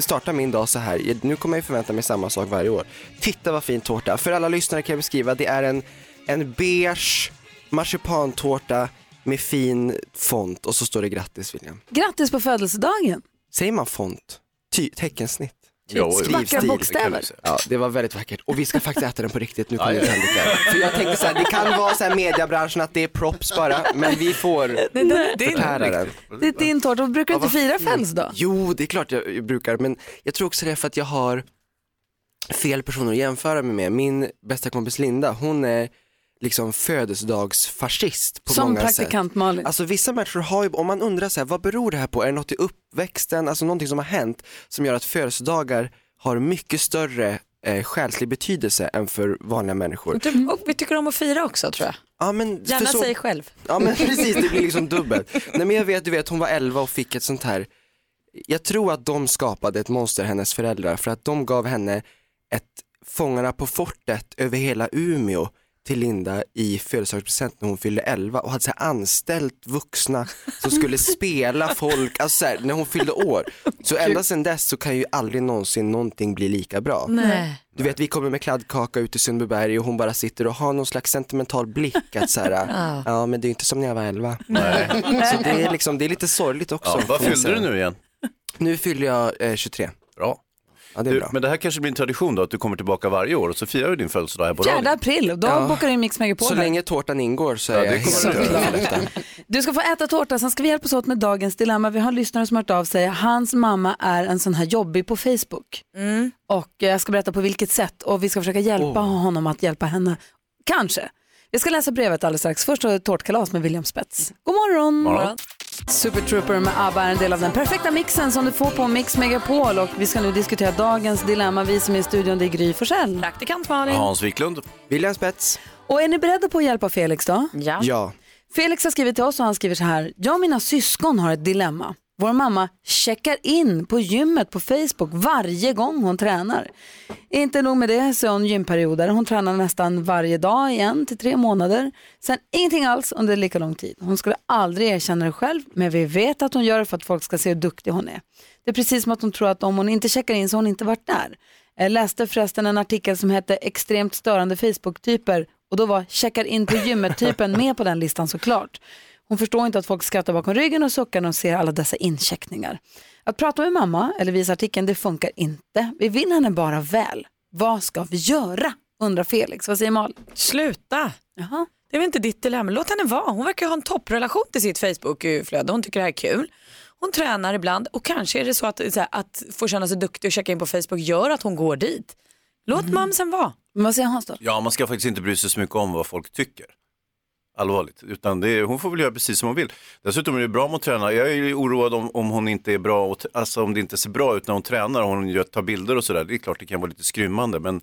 startar min dag så här, nu kommer jag ju förvänta mig samma sak varje år. Titta vad fin tårta. För alla lyssnare kan jag beskriva, det är en, en beige marsipantårta med fin font och så står det grattis William. Grattis på födelsedagen! Säger man font? Ty, teckensnitt? Jo, Vackra bokstäver. Ja, det var väldigt vackert. Och vi ska faktiskt äta den på riktigt, nu kommer det tallrikar. För jag tänkte så här, det kan vara så här mediebranschen att det är props bara, men vi får Nej, det- det är förtära den. Det är din tårta. Brukar du inte fira fint. födelsedag? Jo, det är klart jag jag brukar, men jag tror också det är för att jag har fel personer att jämföra mig med. Min bästa kompis Linda, hon är liksom födelsedagsfascist på Som många praktikant sätt. Malin. Alltså vissa människor har ju, om man undrar så här, vad beror det här på? Är det något i uppväxten, alltså någonting som har hänt som gör att födelsedagar har mycket större eh, själslig betydelse än för vanliga människor. Och typ- Och vi tycker om att fira också tror jag. Ja, men Gärna så- sig själv. Ja men precis, det blir liksom dubbelt. Nej men jag vet, du vet hon var 11 och fick ett sånt här, jag tror att de skapade ett monster, hennes föräldrar, för att de gav henne ett Fångarna på fortet över hela Umeå till Linda i födelsedagspresent när hon fyllde 11 och hade så här anställt vuxna som skulle spela folk, alltså så här, när hon fyllde år. Så ända sedan dess så kan ju aldrig någonsin någonting bli lika bra. Nej. Du vet vi kommer med kladdkaka ut i Sundbyberg och hon bara sitter och har någon slags sentimental blick att så här, Ja. ja men det är inte som när jag var 11. Nej. Så det är liksom, det är lite sorgligt också. Ja, vad fyllde du nu igen? Nu fyller jag eh, 23. Ja, det är du, bra. Men det här kanske blir en tradition då, att du kommer tillbaka varje år och så firar du din födelsedag här på 4 radion. april, och då Ja. bokar du in Mix Megapol. Så här. länge tårtan ingår så är Ja, jag helt detta. Du ska få äta tårta, sen ska vi hjälpas åt med dagens dilemma. Vi har en lyssnare som har hört av sig. Hans mamma är en sån här jobbig på Facebook. Och eh, jag ska berätta på vilket sätt och vi ska försöka hjälpa Oh. honom att hjälpa henne. Kanske. Vi ska läsa brevet alldeles strax. Först har vi tårtkalas med William Spets. God morgon! Morgon. Super Trooper med ABBA är en del av den perfekta mixen som du får på Mix Megapol och vi ska nu diskutera dagens dilemma. Vi som är i studion det är Gry Forssell. Praktikant Malin. Hans Wiklund. William Spets. Och är ni beredda på att hjälpa Felix då? Ja. Ja. Felix har skrivit till oss och han skriver så här. Jag och mina syskon har ett dilemma. Vår mamma checkar in på gymmet på Facebook varje gång hon tränar. Inte nog med det så är hon gymperioder. Hon tränar nästan varje dag i en till tre månader. Sen ingenting alls under lika lång tid. Hon skulle aldrig erkänna det själv men vi vet att hon gör det för att folk ska se hur duktig hon är. Det är precis som att hon tror att om hon inte checkar in så har hon inte varit där. Jag läste förresten en artikel som hette extremt störande Facebook-typer och då var checkar in på gymmet-typen med på den listan såklart. Hon förstår inte att folk skrattar bakom ryggen och suckar när de ser alla dessa incheckningar. Att prata med mamma eller visa artikeln, det funkar inte. Vi vill henne bara väl. Vad ska vi göra? undrar Felix. Vad säger Mal? Sluta. Jaha. Det är väl inte ditt dilemma. Låt henne vara. Hon verkar ha en topprelation till sitt Facebook-flöde. Hon tycker det här är kul. Hon tränar ibland och kanske är det så att, så här, att få känna sig duktig och checka in på Facebook gör att hon går dit. Låt mamsen vara. Men vad säger Hans då? Ja, man ska faktiskt inte bry sig så mycket om vad folk tycker. Allvarligt, utan det hon får väl göra precis som hon vill. Dessutom är det bra om hon tränar. Jag är ju oroad om, om hon inte är bra, och, alltså om det inte ser bra ut när hon tränar och hon gör, tar bilder och sådär. Det är klart det kan vara lite skrymmande, men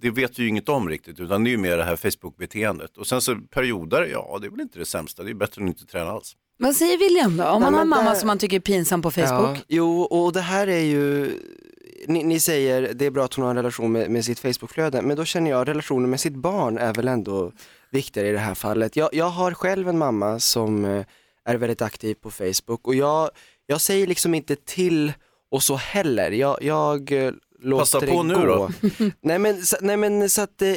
det vet vi ju inget om riktigt, utan det är ju mer det här Facebook-beteendet. Och sen så perioder, ja det är väl inte det sämsta, det är bättre än att inte träna alls. Vad säger William då? Om man har en mamma som man tycker är pinsam på Facebook. Ja, jo, och det här är ju, ni, ni säger det är bra att hon har en relation med, med sitt Facebookflöde, men då känner jag relationen med sitt barn är väl ändå viktigare i det här fallet. Jag, jag har själv en mamma som eh, är väldigt aktiv på Facebook och jag, jag säger liksom inte till och så heller. Jag, jag eh, låter Passa det på nu gå. då. nej, men, så, nej men så att eh,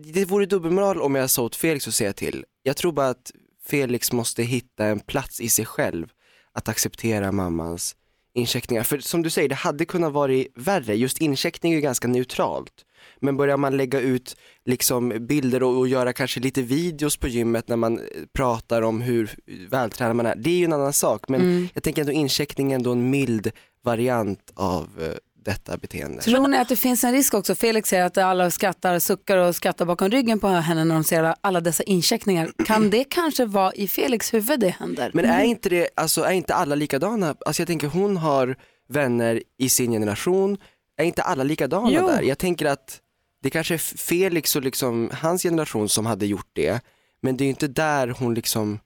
det vore dubbelmoral om jag sa åt Felix att säga till. Jag tror bara att Felix måste hitta en plats i sig själv att acceptera mammans incheckningar. För som du säger, det hade kunnat vara värre. Just incheckning är ju ganska neutralt. Men börjar man lägga ut liksom bilder och, och göra kanske lite videos på gymmet när man eh, pratar om hur vältränad man är, det är ju en annan sak. Men Mm. jag tänker ändå incheckning är ändå en mild variant av eh, detta beteende. Tror ni att det finns en risk också? Felix säger att alla skrattar, suckar och skrattar bakom ryggen på henne när de ser alla dessa incheckningar. Kan det kanske vara i Felix huvud det händer? Men är inte det, alltså är inte alla likadana? Alltså jag tänker hon har vänner i sin generation, är inte alla likadana Jo. där? Jag tänker att det kanske är Felix och liksom hans generation som hade gjort det, men det är ju inte där hon liksom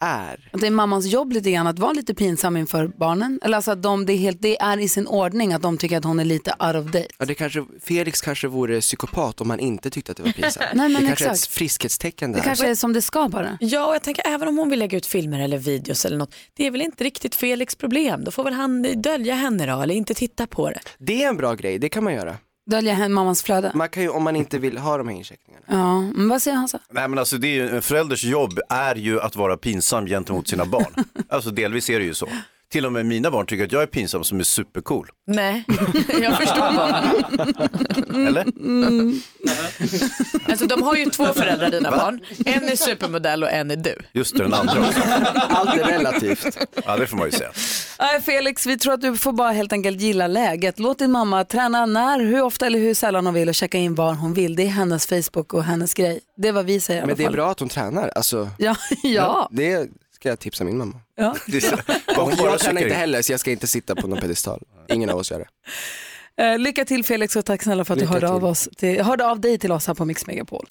är. Att det är mammans jobb lite grann att vara lite pinsam inför barnen? Eller alltså att de, det, är helt, det är i sin ordning att de tycker att hon är lite out of date? Ja, det kanske, Felix kanske vore psykopat om han inte tyckte att det var pinsamt. Nej, men det kanske är exakt. ett friskhetstecken Det där. kanske är som det ska bara. Ja, och jag tänker även om hon vill lägga ut filmer eller videos eller något, det är väl inte riktigt Felix problem. Då får väl han dölja henne då, eller inte titta på det. Det är en bra grej, det kan man göra. Dölja henne mammans flöde? Man kan ju, om man inte vill ha de här incheckningarna. Ja, men vad säger Hansa? Nej men alltså det är ju, en förälders jobb är ju att vara pinsam gentemot sina barn. alltså delvis är det ju så. Till och med mina barn tycker att jag är pinsam som är supercool. Nej, jag förstår bara. Eller? Alltså de har ju två föräldrar dina barn. En är supermodell och en är du. Just det, den andra också. Allt är relativt. Ja det får man ju säga. Nej, Felix, vi tror att du får bara helt enkelt gilla läget. Låt din mamma träna när, hur ofta eller hur sällan hon vill och checka in var hon vill. Det är hennes Facebook och hennes grej. Det är vad vi säger i alla Men det är fall. bra att hon tränar, alltså. Ja, ja. Det ska jag tipsa min mamma. ja. Och jag tränar inte in. heller så jag ska inte sitta på någon pedestal. Ingen av oss gör det. Eh, lycka till Felix och tack snälla för att Lycka du hörde till. av, oss till, hörde av dig till oss här på Mix Megapol.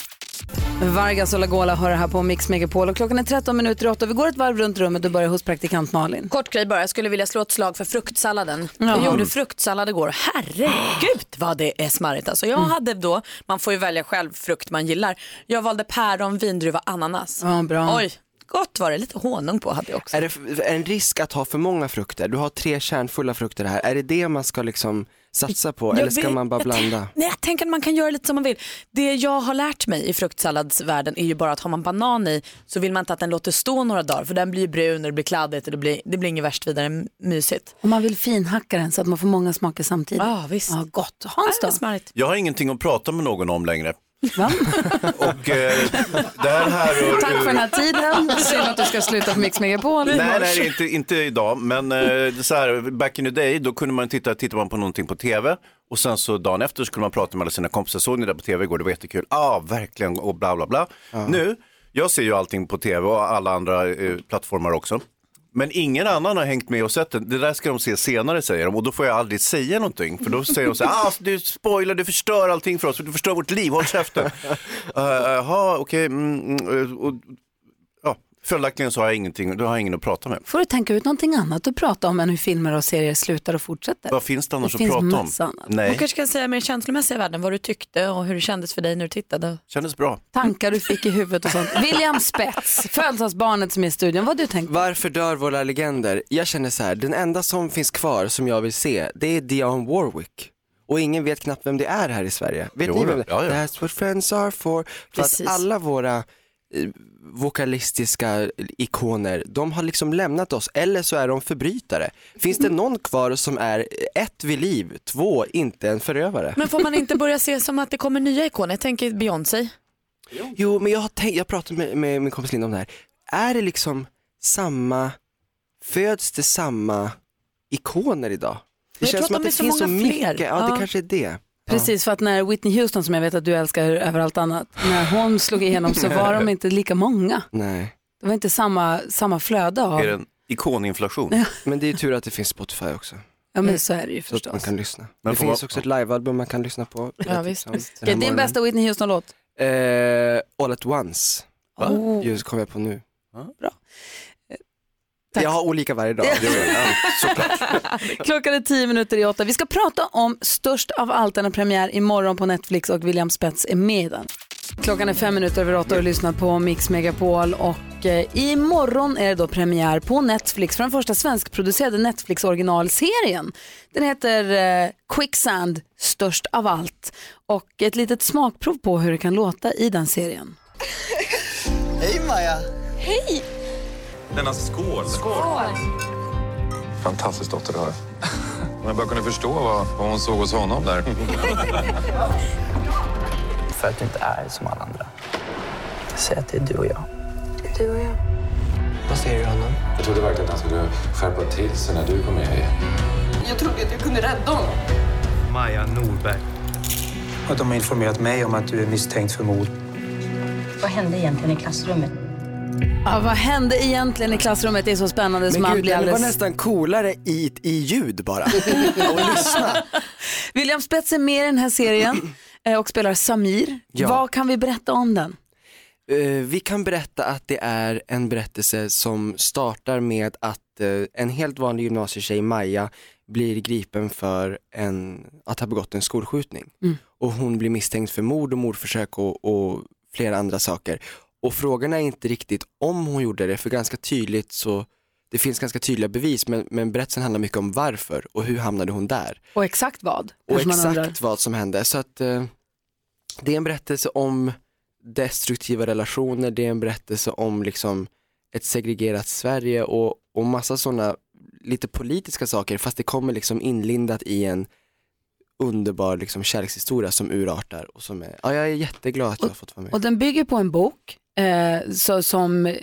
Vargas och Lagola hör det här på Mix Megapol och klockan är 13 minuter i 8. Vi går ett varv runt rummet och börjar hos praktikant Malin. Kort grej bara, jag skulle vilja slå ett slag för fruktsalladen. Jaha. Jag gjorde fruktsallad igår, herregud vad det är smarrigt alltså. Jag hade då, man får ju välja själv frukt man gillar. Jag valde päron, vindruva, ananas. Ja, bra. Oj, gott var det, lite honung på hade jag också. Är det en risk att ha för många frukter? Du har tre kärnfulla frukter här. Är det det man ska liksom satsa på Jag eller ska vet- man bara jag blanda? Nej, jag tänker att man kan göra lite som man vill. Det jag har lärt mig i fruktsalladsvärlden är ju bara att har man banan i så vill man inte att den låter stå några dagar för den blir brun och det blir kladdigt och det blir, det blir inget värst vidare mysigt. Om man vill finhacka den så att man får många smaker samtidigt. Ja, visst. Ja, gott. Hans då? Jag har ingenting att prata med någon om längre. Va? Och eh, det här härrör Tack för den här tiden. Synd att du ska sluta på Mix Megapol. Nej, nej, inte, inte idag, men eh, det är så här, back in the day, då kunde man titta, titta man på någonting på tv och sen så dagen efter så skulle man prata med alla sina kompisar, såg ni det på tv igår, det var jättekul, ja ah, verkligen och bla bla bla. Nu, jag ser ju allting på tv och alla andra eh, plattformar också. Men ingen annan har hängt med och sett den. Det där ska de se senare säger de och då får jag aldrig säga någonting. För då säger de så här, ah, du spoilar, du förstör allting för oss, du förstör vårt liv, håll käften. Eh, eh, Jaha, uh, okej. okay, mm, mm eh, och, följaktligen så har jag ingenting, då har jag ingen att prata med. Får du tänka ut någonting annat att prata om än hur filmer och serier slutar och fortsätter? Vad finns det annars Det att finns prata om? massa annat. Man Nej, kanske kan säga mer känslomässiga värden, vad du tyckte och hur det kändes för dig när du tittade. kändes bra. Tankar du fick i huvudet och sånt. William Spets, födelsedagsbarnet som är i studion. Vad du tänkt? Varför dör våra legender? Jag känner så här, den enda som finns kvar som jag vill se, det är Dionne Warwick. Och ingen vet knappt vem det är här i Sverige. Vet Jo, ni vem det ja, ja. That's what friends are for. För Precis. att alla våra eh, vokalistiska ikoner, de har liksom lämnat oss, eller så är de förbrytare. Finns det någon kvar som är ett vid liv, två inte en förövare? Men får man inte börja se som att det kommer nya ikoner? Jag tänker Beyoncé. Jo, men jag har tänkt, jag pratade med, med min kompis Linda om det här. Är det liksom samma, föds det samma ikoner idag? Det Jag tror känns att som de att är det så finns så många mycket, fler. ja, det Ja. kanske är det. Precis, för att när Whitney Houston, som jag vet att du älskar över allt annat, när hon slog igenom så var de inte lika många. Nej, Det var inte samma, samma flöde av... Är det en ikoninflation? men det är ju tur att det finns Spotify också, Ja men så är det ju så att man förstås. kan lyssna. Men det får finns man- också ett livealbum man kan lyssna på. Ja, visst, Som visst. Okej, din bästa Whitney Houston-låt? Eh, All at once, Oh. just kom jag på nu. Bra. Tack. Jag har olika varje dag. det är- ja, såklart. Klockan är tio minuter i åtta. Vi ska prata om Störst av allt, den har premiär imorgon på Netflix och William Spets är med den. Klockan är fem minuter över åtta och lyssnar på Mix Megapol och och eh, imorgon är det då premiär på Netflix för den första svenskproducerade Netflix originalserien. Den heter eh, Quicksand, störst av allt och ett litet smakprov på hur det kan låta i den serien. Hej Maja! Hej! Denna skål. Skål. Fantastiskt dotter du har. Om jag bara kunde förstå vad, vad hon såg hos honom där. För att du inte är som alla andra. Säg att det är du och jag. Du och jag. Vad säger du honom? Jag trodde verkligen att han skulle skärpa till sig när du kom med. Jag trodde att du kunde rädda honom. Maja Norberg. Och de har informerat mig om att du är misstänkt för mord. Vad hände egentligen i klassrummet? Ja, vad hände egentligen i klassrummet? Det är så spännande så Men man gud, blir den var alldeles... nästan coolare i, i ljud bara. och lyssna. William Spets är med i den här serien eh, och spelar Samir. Ja. Vad kan vi berätta om den? Eh, vi kan berätta att det är en berättelse som startar med att eh, en helt vanlig gymnasietjej, Maja, blir gripen för en, att ha begått en skolskjutning. Mm. Och hon blir misstänkt för mord och mordförsök och, och flera andra saker. Och frågan är inte riktigt om hon gjorde det, för ganska tydligt så det finns ganska tydliga bevis men, men berättelsen handlar mycket om varför och hur hamnade hon där. Och exakt vad? Och exakt vad som hände. Så att eh, det är en berättelse om destruktiva relationer, det är en berättelse om liksom ett segregerat Sverige och, och massa sådana lite politiska saker fast det kommer liksom inlindat i en underbar liksom kärlekshistoria som urartar och som är, ja jag är jätteglad att jag har fått vara med. Och den bygger på en bok eh, så, som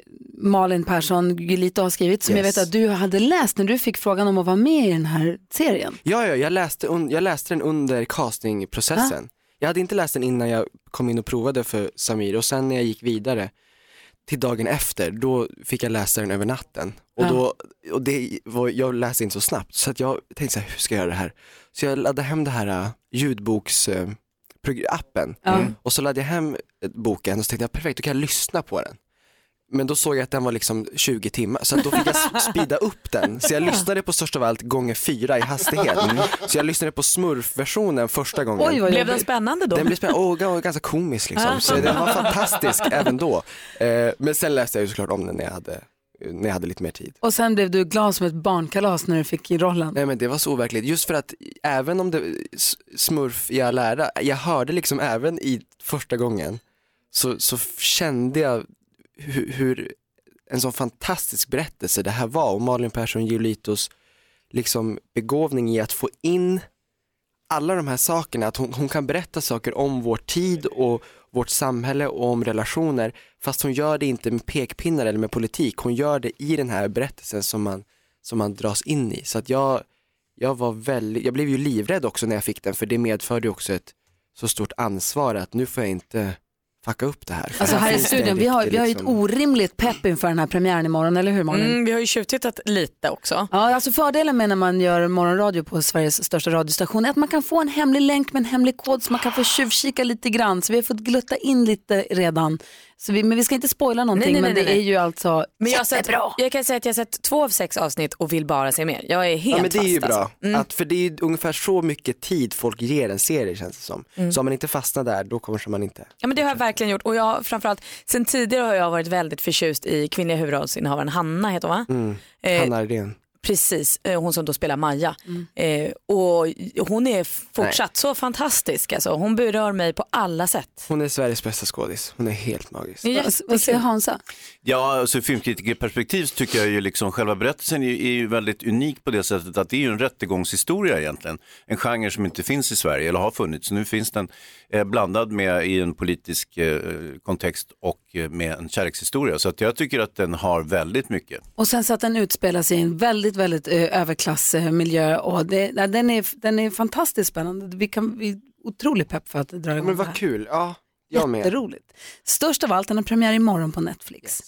Malin Persson Gulito har skrivit som jag Yes. vet att du hade läst när du fick frågan om att vara med i den här serien. Ja, ja jag, läste jag läste den under castingprocessen. Jag hade inte läst den innan jag kom in och provade för Samir och sen när jag gick vidare till dagen efter, då fick jag läsa den över natten. Och, Ja. då, och det var, jag läste inte så snabbt så att jag tänkte så här, hur ska jag göra det här? Så jag laddade hem det här uh, ljudboksappen Ja. och så laddade jag hem boken och så tänkte jag perfekt, då kan jag lyssna på den. Men då såg jag att den var liksom 20 timmar, så att då fick jag s- speeda upp den. Så jag lyssnade på störst av allt gånger fyra i hastighet. Så jag lyssnade på smurfversionen första gången. Oj, Blev den spännande då? Den blev spännande, och ga- ganska komisk liksom. Så den var fantastisk även då. Eh, men sen läste jag ju såklart om den när jag hade, när jag hade lite mer tid. Och sen blev du glad som ett barnkalas när du fick i rollen. Nej men det var så overkligt, just för att även om det smurf i all ära, jag hörde liksom även i första gången så, så kände jag hur, hur en sån fantastisk berättelse det här var och Malin Persson Giolitos liksom begåvning i att få in alla de här sakerna, att hon, hon kan berätta saker om vår tid och vårt samhälle och om relationer fast hon gör det inte med pekpinnar eller med politik, hon gör det i den här berättelsen som man, som man dras in i. Så att jag, jag var väldigt, jag blev ju livrädd också när jag fick den för det medförde ju också ett så stort ansvar att nu får jag inte fucka upp det här. Alltså här i studion, vi har, vi har ju ett liksom- orimligt pepp inför den här premiären imorgon, eller hur Malin? Mm, vi har ju tjuvtittat lite också. Ja, alltså fördelen med när man gör morgonradio på Sveriges största radiostation är att man kan få en hemlig länk med en hemlig kod så man kan få tjuvkika lite grann. Så vi har fått glutta in lite redan. Så vi, men vi ska inte spoila någonting, Nej, nej, men nej, det nej. är ju alltså Men jag, sett, jag kan säga att jag har sett två av sex avsnitt och vill bara se mer. Jag är helt Ja men det är ju fast, bra, Alltså. Mm. att, för det är ju ungefär så mycket tid folk ger en serie känns det som. Mm. Så om man inte fastnar där, då kommer man inte. Ja men det har jag verkligen gjort och jag framförallt, sen tidigare har jag varit väldigt förtjust i kvinnliga huvudrollsinnehavaren Hanna heter hon va? Mm. Eh, Hanna Ardén. Precis, eh, hon som då spelar Maja. Eh, och hon är fortsatt så fantastisk alltså. Hon berör mig på alla sätt. Hon är Sveriges bästa skådis, hon är helt magisk. Vad, vad säger Hansa? Ja, alltså ur filmkritikerperspektiv så tycker jag ju liksom själva berättelsen är, är ju väldigt unik på det sättet att det är ju en rättegångshistoria egentligen. En genre som inte finns i Sverige eller har funnits. Nu finns den eh, blandad med i en politisk eh, kontext och eh, med en kärlekshistoria. Så att jag tycker att den har väldigt mycket. Och sen så att den utspelar sig i en väldigt, väldigt eh, överklassmiljö och det, nej, den, är, den är fantastiskt spännande. Vi, kan, vi är otroligt pepp för att dra igång Men det här. vad kul, ja. Jag med. Jätteroligt. Störst av allt, den har premiär imorgon på Netflix.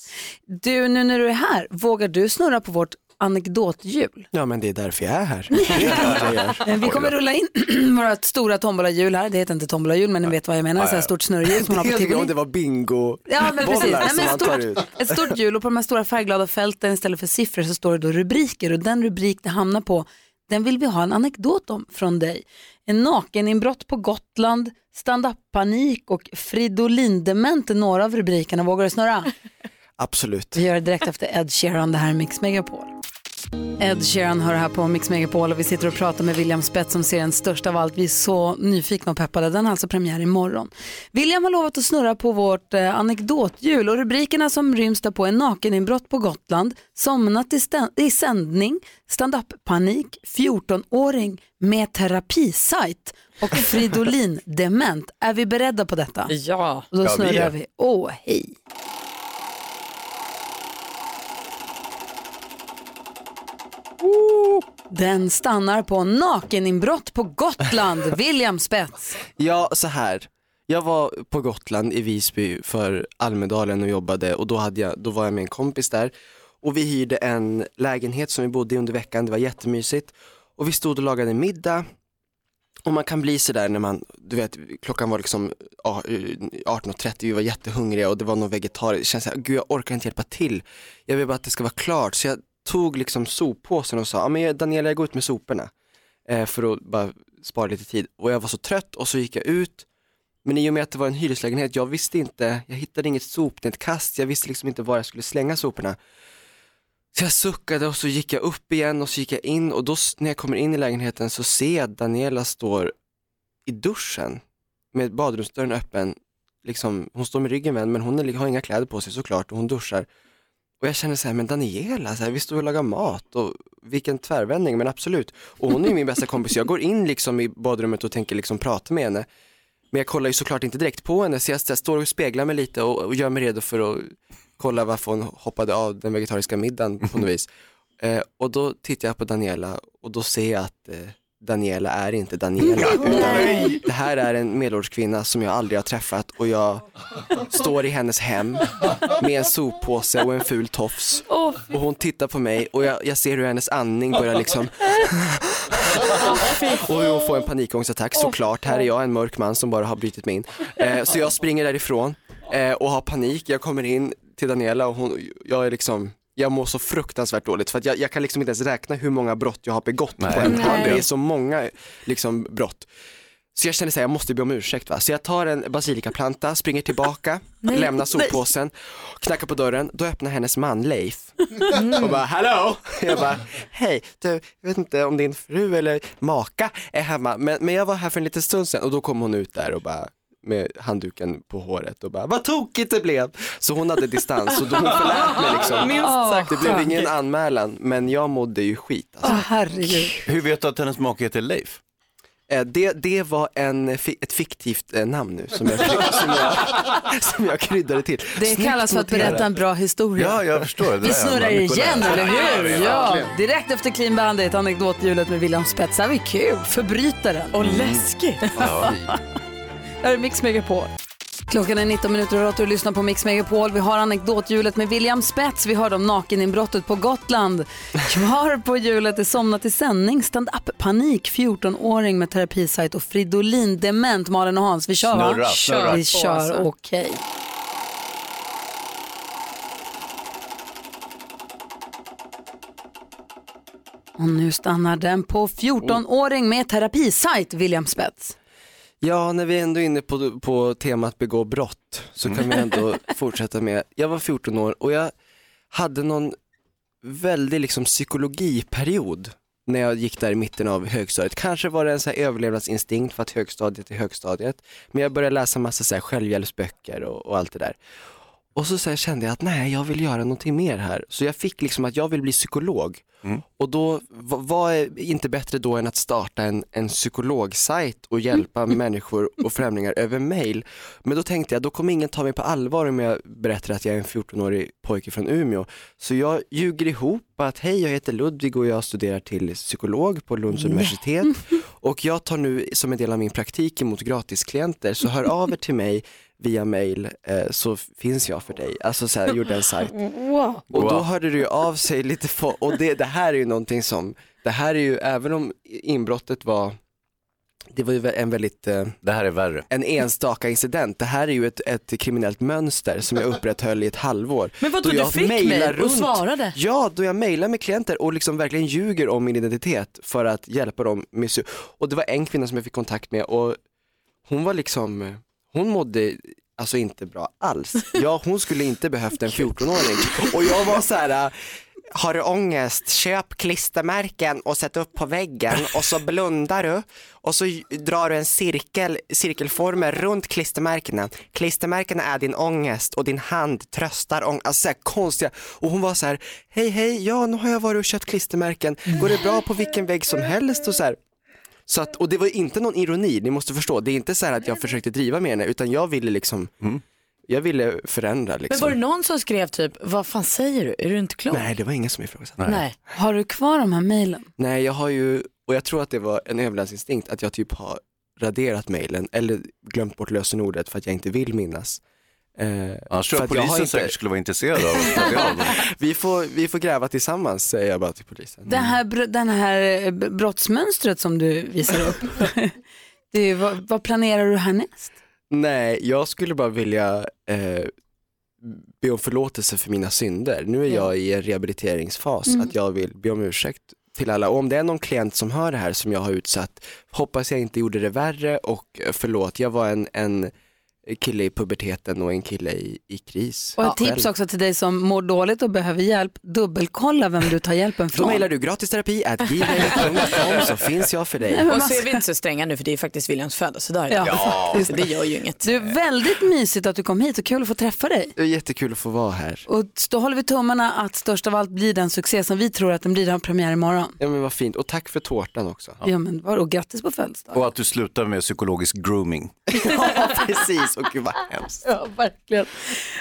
Du, nu när du är här, vågar du snurra på vårt anekdothjul? Ja men det är därför jag är här. Det är klart jag gör. Vi kommer rulla in vårt stora tombolahjul här. Det heter inte tombolahjul men ni vet vad jag menar. Så här stort snurrhjul som man har på tivoli. det var bingo Ja men precis, Nej, men ett, stort, ett stort hjul och på de här stora färgglada fälten istället för siffror så står det då rubriker och den rubrik det hamnar på den vill vi ha en anekdot om från dig. En nakeninbrott på Gotland, stand-up-panik och fridolindement är några av rubrikerna. Vågar du snurra? Absolut. Vi gör det direkt efter Ed Sheeran, det här är Mix Megapol. Ed Sheeran hör här på Mix Megapol och vi sitter och pratar med William Spets som ser den största av allt. Vi är så nyfikna och peppade. Den har alltså premiär imorgon. William har lovat att snurra på vårt eh, anekdothjul och rubrikerna som ryms där på är nakeninbrott på Gotland, somnat i, i sändning, stand-up-panik, 14-åring med terapisajt och Fridolin dement. Är vi beredda på detta? Ja. Och då Ja, snurrar är. vi. Åh, hej. Den stannar på nakeninbrott på Gotland. William Spets. Ja, så här. Jag var på Gotland i Visby för Almedalen och jobbade och då, hade jag, då var jag med en kompis där och vi hyrde en lägenhet som vi bodde i under veckan, det var jättemysigt och vi stod och lagade middag och man kan bli sådär när man, du vet, klockan var liksom ja, 18.30, vi var jättehungriga och det var någon vegetariskt, det känns såhär, gud jag orkar inte hjälpa till, jag vill bara att det ska vara klart så jag tog liksom soppåsen och sa, ja men Daniela jag går ut med soporna eh, för att bara spara lite tid och jag var så trött och så gick jag ut men i och med att det var en hyreslägenhet, jag visste inte, jag hittade inget sopnedkast, jag visste liksom inte var jag skulle slänga soporna. Så jag suckade och så gick jag upp igen och så gick jag in och då när jag kommer in i lägenheten så ser jag att Daniela står i duschen med badrumsdörren öppen. Liksom, hon står med ryggen vänd men hon har inga kläder på sig såklart och hon duschar. Och jag känner så här, men Daniela, så här, vi står och lagar mat och vilken tvärvändning, men absolut. Och hon är ju min bästa kompis, jag går in liksom i badrummet och tänker liksom prata med henne. Men jag kollar ju såklart inte direkt på henne, så jag, jag står och speglar mig lite och, och gör mig redo för att kolla varför hon hoppade av den vegetariska middagen på något vis. Eh, och då tittar jag på Daniela och då ser jag att eh, Daniela är inte Daniela. Utan det här är en medelålders kvinna som jag aldrig har träffat och jag står i hennes hem med en soppåse och en ful tofs. Och hon tittar på mig och jag, jag ser hur hennes andning börjar liksom och hur hon får en panikångestattack såklart. Här är jag en mörk man som bara har brutit mig in. Eh, så jag springer därifrån eh, och har panik. Jag kommer in till Daniela och hon, jag är liksom jag mår så fruktansvärt dåligt för att jag, jag kan liksom inte ens räkna hur många brott jag har begått på en dag. Nej. Det är så många liksom, brott. Så jag känner att jag måste be om ursäkt va. Så jag tar en basilikaplanta, springer tillbaka, Nej, lämnar nej. soppåsen, knackar på dörren, då öppnar hennes man Leif och bara hallå! Jag bara hej, du, jag vet inte om din fru eller maka är hemma men, men jag var här för en liten stund sedan och då kom hon ut där och bara med handduken på håret och bara vad tokigt det blev. Så hon hade distans och då hon förlät mig liksom. Minst sagt. Det blev ingen anmälan men jag mådde ju skit. Alltså. Herregud. Hur vet du att hennes make heter Leif? Eh, Det, det var en, fi- ett fiktivt eh, namn nu som jag, som jag, som jag kryddade till. Det Snyggt kallas för att noterat. berätta en bra historia. Ja, jag förstår. Det Vi snurrar mycket igen, lära. eller hur? Ja, direkt efter Clean Bandit, anekdothjulet med William Spets. Det här var kul. Förbrytaren. Och läskigt. Ja. Här är Mix Megapol. Klockan är 19 minuter och och lyssnar på Mix Megapol. Vi har anekdothjulet med William Spets. Vi hörde om nakeninbrottet på Gotland. Kvar på hjulet är somnat i sändning, stand-up panik, 14-åring med terapisajt och Fridolin dement. Malin och Hans, vi kör va? Snurra, snurra. Vi kör, okej. Och nu stannar den på 14-åring med terapisajt, William Spets. Ja, när vi ändå är inne på, på temat begå brott så kan vi ändå fortsätta med, jag var 14 år och jag hade någon väldig liksom psykologiperiod när jag gick där i mitten av högstadiet. Kanske var det en så här överlevnadsinstinkt för att högstadiet är högstadiet. Men jag började läsa massa så här självhjälpsböcker och, och allt det där. Och så, så kände jag att nej, jag vill göra någonting mer här. Så jag fick liksom att jag vill bli psykolog. Och då, va- vad är inte bättre då än att starta en, en psykologsajt och hjälpa människor och främlingar över mail. Men då tänkte jag, då kommer ingen ta mig på allvar om jag berättar att jag är en 14-årig pojke från Umeå. Så jag ljuger ihop att hej, jag heter Ludvig och jag studerar till psykolog på Lunds universitet. Och jag tar nu som en del av min praktik emot gratisklienter, så hör av er till mig via mail eh, så finns jag för dig. Alltså så här, gjorde en sajt. Wow. Och då hörde ju av sig lite, och det, det här är ju någonting som, det här är ju, även om inbrottet var, det var ju en väldigt, eh, det här är värre. en enstaka incident, det här är ju ett, ett kriminellt mönster som jag upprätthöll i ett halvår. Men vadå, Då du jag fick mejl och svarade? Ja, då jag mejlar med klienter och liksom verkligen ljuger om min identitet för att hjälpa dem med Och det var en kvinna som jag fick kontakt med och hon var liksom, hon mådde alltså inte bra alls. Ja, hon skulle inte behövt en 14-åring. Och jag var så här, äh, har du ångest, köp klistermärken och sätt upp på väggen och så blundar du och så drar du en cirkel, cirkelformer runt klistermärkena. Klistermärkena är din ångest och din hand tröstar ångest. Alltså så här konstiga. Och hon var så här, hej hej, ja nu har jag varit och köpt klistermärken. Går det bra på vilken vägg som helst och så här. Så att, och det var inte någon ironi, ni måste förstå. Det är inte så här att jag försökte driva med henne utan jag ville liksom, mm jag ville förändra Men liksom. var det någon som skrev typ, vad fan säger du, är du inte klok? Nej, det var ingen som ifrågasatte. Nej. Har du kvar de här mejlen? Nej, jag har ju, och jag tror att det var en överlevnadsinstinkt att jag typ har raderat mejlen eller glömt bort lösenordet för att jag inte vill minnas. Eh, Annars tror jag polisen inte- säkert skulle vara intresserad av att vi, får, vi får gräva tillsammans säger jag bara till polisen. Det här, br- den här eh, brottsmönstret som du visar upp, det vad, vad planerar du härnäst? Nej, jag skulle bara vilja eh, be om förlåtelse för mina synder. Nu är Ja. jag i en rehabiliteringsfas, Mm. att jag vill be om ursäkt till alla. Och om det är någon klient som hör det här som jag har utsatt, hoppas jag inte gjorde det värre och eh, förlåt, jag var en, en kille i puberteten och en kille i, i kris. Och ett Ja, tips själv. också till dig som mår dåligt och behöver hjälp, dubbelkolla vem du tar hjälpen Då från. mejlar du gratisterapi så finns jag för dig. Och så är vi inte så stränga nu för det är faktiskt Williams födelsedag idag. Ja, Så det gör ju inget. Du är väldigt mysigt att du kom hit och kul att få träffa dig. Det är jättekul att få vara här. Och då håller vi tummarna att störst av allt blir den succé som vi tror att den blir. Den har premiär imorgon. Ja men vad fint och tack för tårtan också. Ja, men vadå, grattis på födelsedagen. Och att du slutar med psykologisk grooming. Ja precis, och gud vad hemskt. Ja, verkligen.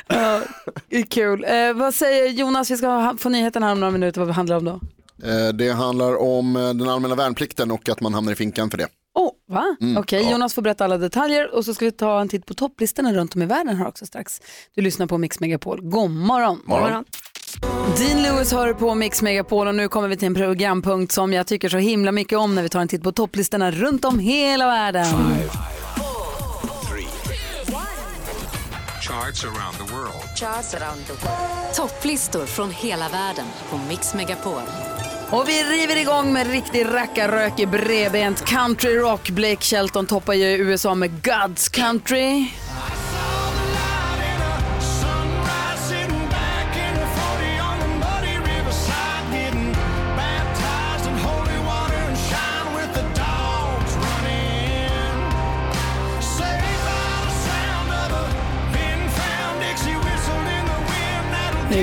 Ja, det är kul. Eh, vad säger Jonas, vi ska ha, få nyheten här om några minuter, vad det handlar om då? Eh, Det handlar om eh, den allmänna värnplikten och att man hamnar i finkan för det. Oh, va? Mm, Okej, ja. Jonas får berätta alla detaljer och så ska vi ta en titt på topplistorna runt om i världen här också strax. Du lyssnar på Mix Megapol. God morgon. Morgon. Dean Lewis hör på Mix Megapol och nu kommer vi till en programpunkt som jag tycker så himla mycket om när vi tar en titt på topplistorna runt om hela världen. Charts around the world. Charts around the world. Topplistor från hela världen på Mix Megapol. Och vi river igång med riktig rackarrök i bredbent country rock. Blake Shelton toppar ju USA med God's Country.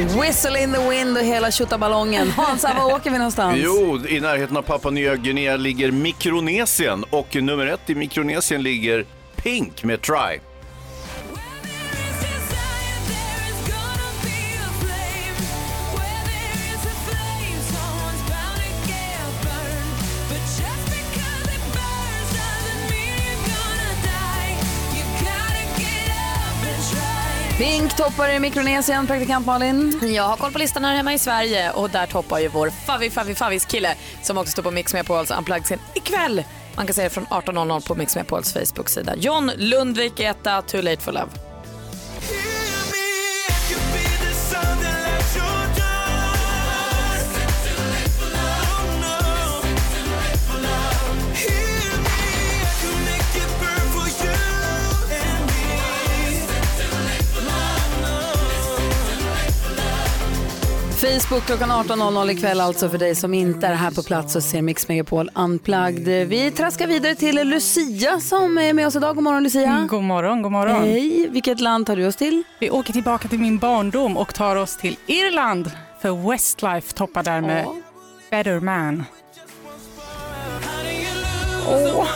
Whistle in the wind och hela tjottaballongen. Hansa, var åker vi någonstans? Jo, i närheten av Papua Nya Guinea ligger Mikronesien och nummer ett i Mikronesien ligger Pink med Try. Pink toppar i Mikronesien, praktikant Malin. Jag har koll på listan här hemma i Sverige och där toppar ju vår Favi Favi Favis kille som också står på Mix Megapols Unplugged-scen ikväll. Man kan se det från 18.00 på Mix Megapols Facebook-sida. John Lundvik etta Too Late For Love. Facebook klockan 18.00 ikväll alltså för dig som inte är här på plats och ser Mix Megapol Unplugged. Vi traskar vidare till Lucia som är med oss idag. God morgon Lucia. God morgon, god morgon. Hej, vilket land tar du oss till? Vi åker tillbaka till min barndom och tar oss till Irland. För Westlife toppar där med Better Man. Åh.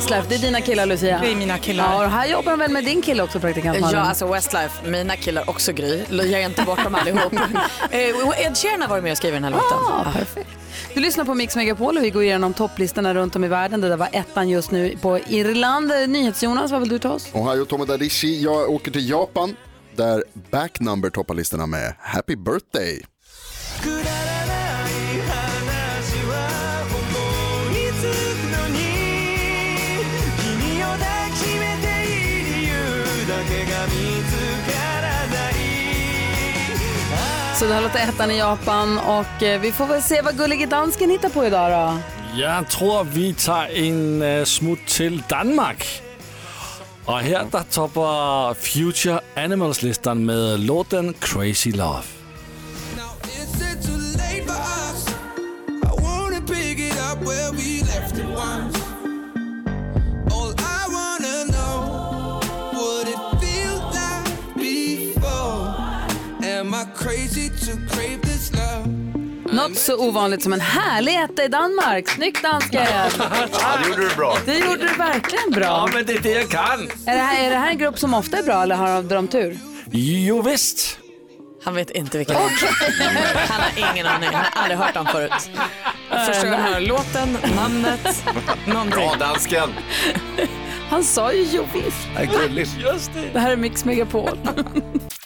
Westlife, det är dina killar Lucia. Det är mina killar. Ja, och här jobbar de väl med din kille också praktikant Malin? Ja, alltså Westlife, mina killar också Gry. Jag är inte bort dem allihop. Eh, Ed Sheeran har varit med och skrivit den här låten. Ah, perfekt. Du lyssnar på Mix Megapol och vi går igenom topplistorna runt om i världen. Det där var ettan just nu på Irland. NyhetsJonas, vad vill du ta oss? Ohio Tomodarishi, jag åker till Japan där Backnumber toppar listorna med Happy Birthday. Så det här låter ettan i Japan och eh, vi får väl se vad gullige dansken hittar på idag då. Jag tror vi tar en uh, smutt till Danmark. Og här der topper Future Animals-listan med låten Crazy Love. Crazy to crave love? Något så ovanligt som en härlig etta i Danmark. Snyggt dansken! Ja, det gjorde du bra. Det gjorde du verkligen bra. Ja, men det är det jag kan. Är det, här, är det här en grupp som ofta är bra eller har de tur? Jo visst. Han vet inte vilken det är. Han har ingen aning. Han har aldrig hört dem förut. Första gången jag hör låten, namnet, någonting. Bra dansken. Han sa ju jo visst. Det är gulligt. Det här är Mix Megapol.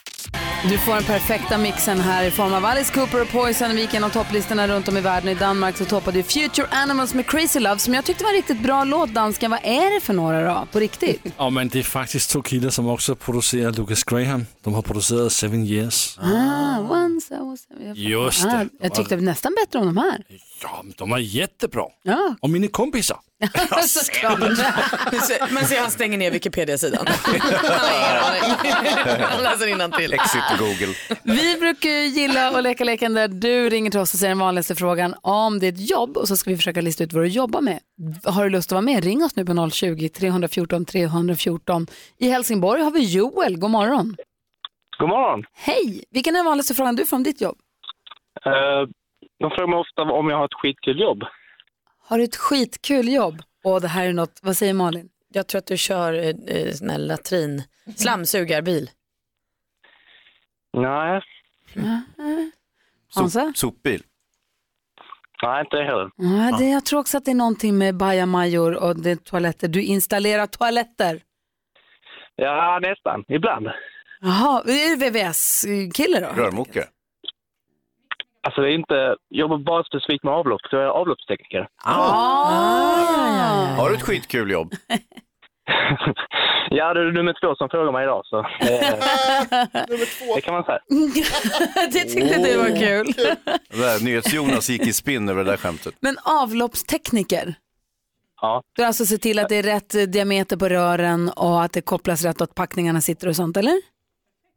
Du får den perfekta mixen här i form av Alice Cooper och Poison. Vi gick igenom topplistorna runt om i världen. I Danmark så toppade Future Animals med Crazy Love som jag tyckte var en riktigt bra låt. Dansken, vad är det för några då? På riktigt? Ja, men det är faktiskt två killar som också producerar Lucas Graham. De har producerat Seven Years. Ah, once I was... Just det. Ah, jag tyckte nästan bättre om de här. Ja, men de är jättebra. Ja. Och mina kompisar. Såklart. Men se, han stänger ner Wikipedia-sidan. Han läser innantill. Exit Google. Vi brukar gilla att leka leken där du ringer till oss och säger den vanligaste frågan om det är ett jobb och så ska vi försöka lista ut vad du jobbar med. Har du lust att vara med? Ring oss nu på 020-314 314. I Helsingborg har vi Joel. God morgon. God morgon. Hej! Vilken är den vanligaste frågan du får om ditt jobb? Eh, de frågar mig ofta om jag har ett skitkul jobb. Har du ett skitkul jobb? Och det här är något, vad säger Malin? Jag tror att du kör eh, eh, sån här latrin, slamsugarbil. Nej, Hansa? Sopbil. nej inte det heller. Ja, det, jag tror också att det är någonting med bajamajor och det är toaletter. Du installerar toaletter. Ja, nästan. Ibland. Jaha, är du VVS-kille då? Rörmokare. Alltså det är inte, jag jobbar bara specifikt med avlopp, så jag är avloppstekniker. Ah. Har du ett skitkul jobb? Ja, det är nummer två som frågar mig idag, så eh, det kan man säga. det tyckte du var kul. NyhetsJonas gick i spinn över det där skämtet. Men avloppstekniker? Ja. Du alltså ser till att det är rätt diameter på rören och att det kopplas rätt och att packningarna sitter och sånt, eller?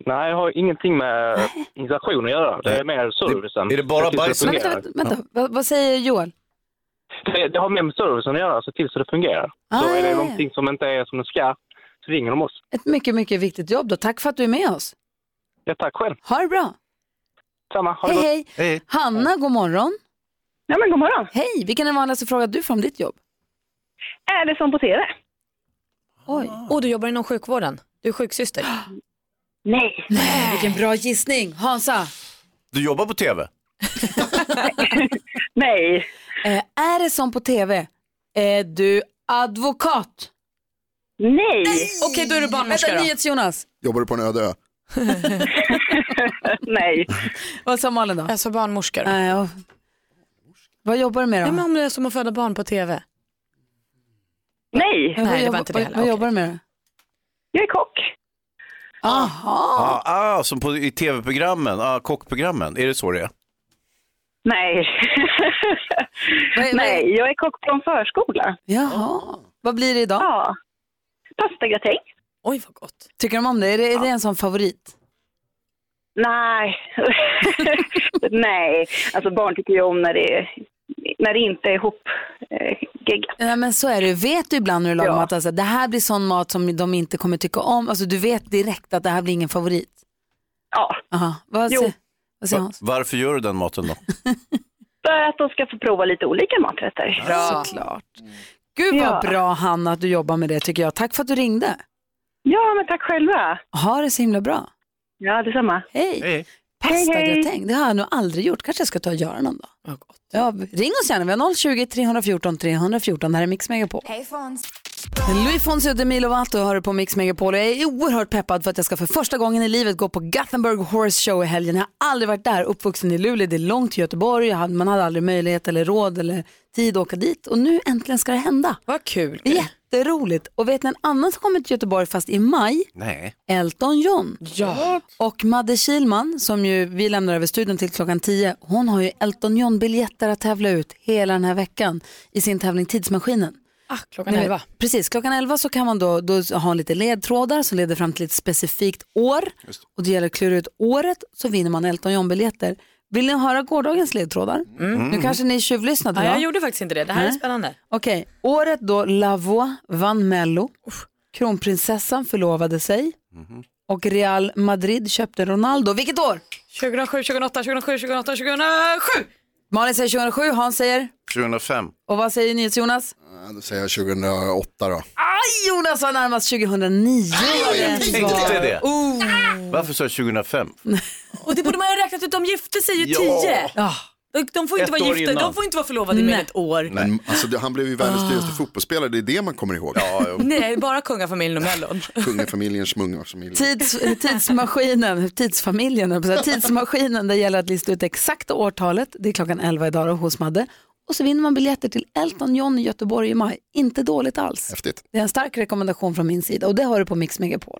Nej, jag har ingenting med installation att göra. Det är mer servicen. Är det bara bajs? Vänta, vänta, vänta. Vad, vad säger Joel? Det, det har mer med servicen att göra, se till så det fungerar. Ah, så är det någonting som inte är som det ska, så ringer de oss. Ett mycket, mycket viktigt jobb då. Tack för att du är med oss. Ja, tack själv. Ha det bra. Samma, ha det Hej, gott. hej. Hanna, god morgon. Ja, men god morgon. Hej, vilken är den vanligaste frågan du får om ditt jobb? Är det som på TV? Oj. Och du jobbar inom sjukvården? Du är sjuksyster? Nej. Nej, vilken bra gissning. Hansa? Du jobbar på tv? Nej. Eh, är det som på tv? Är du advokat? Nej. Okej, då är du barnmorska Vänta, då. NyhetsJonas. Jobbar du på en öde ö? Nej. Vad sa Malin då? Jag sa barnmorska då. Nej, och... Vad jobbar du med då? Nej, men om det är som att föda barn på TV. Nej. Nej, det jobbar- var inte det heller. Vad jobbar du med då? Jag är kock. Aha. Ah, ah, som på, i tv-programmen, ah, kockprogrammen. Är det så det är? Nej. Nej, jag är kock på en förskola. Jaha. Vad blir det idag? Ja. Pastagratäng. Oj, vad gott. Tycker de om det? Är det, är det en sån favorit? Nej. Nej, alltså barn tycker ju om när det, när det inte är ihop eh. Ja, men så är det. Vet du ibland när du lagar Ja. mat, alltså, det här blir sån mat som de inte kommer tycka om. Alltså, du vet direkt att det här blir ingen favorit. Ja. Aha. Vad, Jo. säger, vad säger Va- Hans? varför gör du den maten då? För att de ska få prova lite olika maträtter. Såklart. Gud vad Ja. bra Hanna att du jobbar med det tycker jag. Tack för att du ringde. Ja, men tack själva. Ha det så himla bra. Ja, detsamma. Hej, hej. Pastagratäng, det har jag nog aldrig gjort. Kanske jag ska ta och göra någon dag. Ja, ring oss gärna, vi har 020 314 314. Det här är Mix Megapol. Hej Fons. Louis Fonsi och Demi Lovato hör på Mix Megapol jag är oerhört peppad för att jag ska för första gången i livet gå på Gothenburg Horse Show i helgen. Jag har aldrig varit där, uppvuxen i Luleå, det är långt till Göteborg, man hade aldrig möjlighet eller råd eller tid att åka dit och nu äntligen ska det hända. Vad kul. Är jätteroligt. Och vet ni en annan som kommer till Göteborg fast i maj? Nej. Elton John. Ja. Och Madde Kilman, som ju vi lämnar över studion till klockan 10, hon har ju Elton John-biljetter att tävla ut hela den här veckan i sin tävling Tidsmaskinen. Ah, klockan Ni vet, 11. Precis, klockan 11 så kan man då, då ha lite ledtrådar som leder fram till ett specifikt år. Och det gäller att klura ut året så vinner man Elton John-biljetter. Vill ni höra gårdagens ledtrådar? Mm. Nu kanske ni tjuvlyssnade Ja, jag gjorde faktiskt inte det. Det här är Nej. spännande. Okej, året då La Voix vann Mello, kronprinsessan förlovade sig och Real Madrid köpte Ronaldo. Vilket år? 2007, 2008, 2007, 2008, 2007. Malin säger 2007, Hans säger, 2005. och vad säger NyhetsJonas? Ja, Då säger jag 2008 då. Aj, Jonas var närmast 2009. jag tänkte det. Oh. Varför sa jag 2005? Och det borde man ju ha räknat ut, de gifte sig ju Ja. 10. Ja. De, får inte Ett vara år gifta, innan. de får inte vara förlovade i mer än ett år. Men alltså, det- han blev ju världens dyraste fotbollsspelare, det är det man kommer ihåg. Ja. Nej, bara kungafamiljen och mellon. Kungafamiljen, Schmungarfamiljen. Tids, tidsmaskinen, tidsfamiljen, höll jag på att säga. tidsmaskinen, det gäller att lista ut exakta årtalet. Det är klockan 11 idag då, hos Madde. Och så vinner man biljetter till Elton John i Göteborg i maj. Inte dåligt alls. Häftigt. Det är en stark rekommendation från min sida och det har du på Mix Megapol.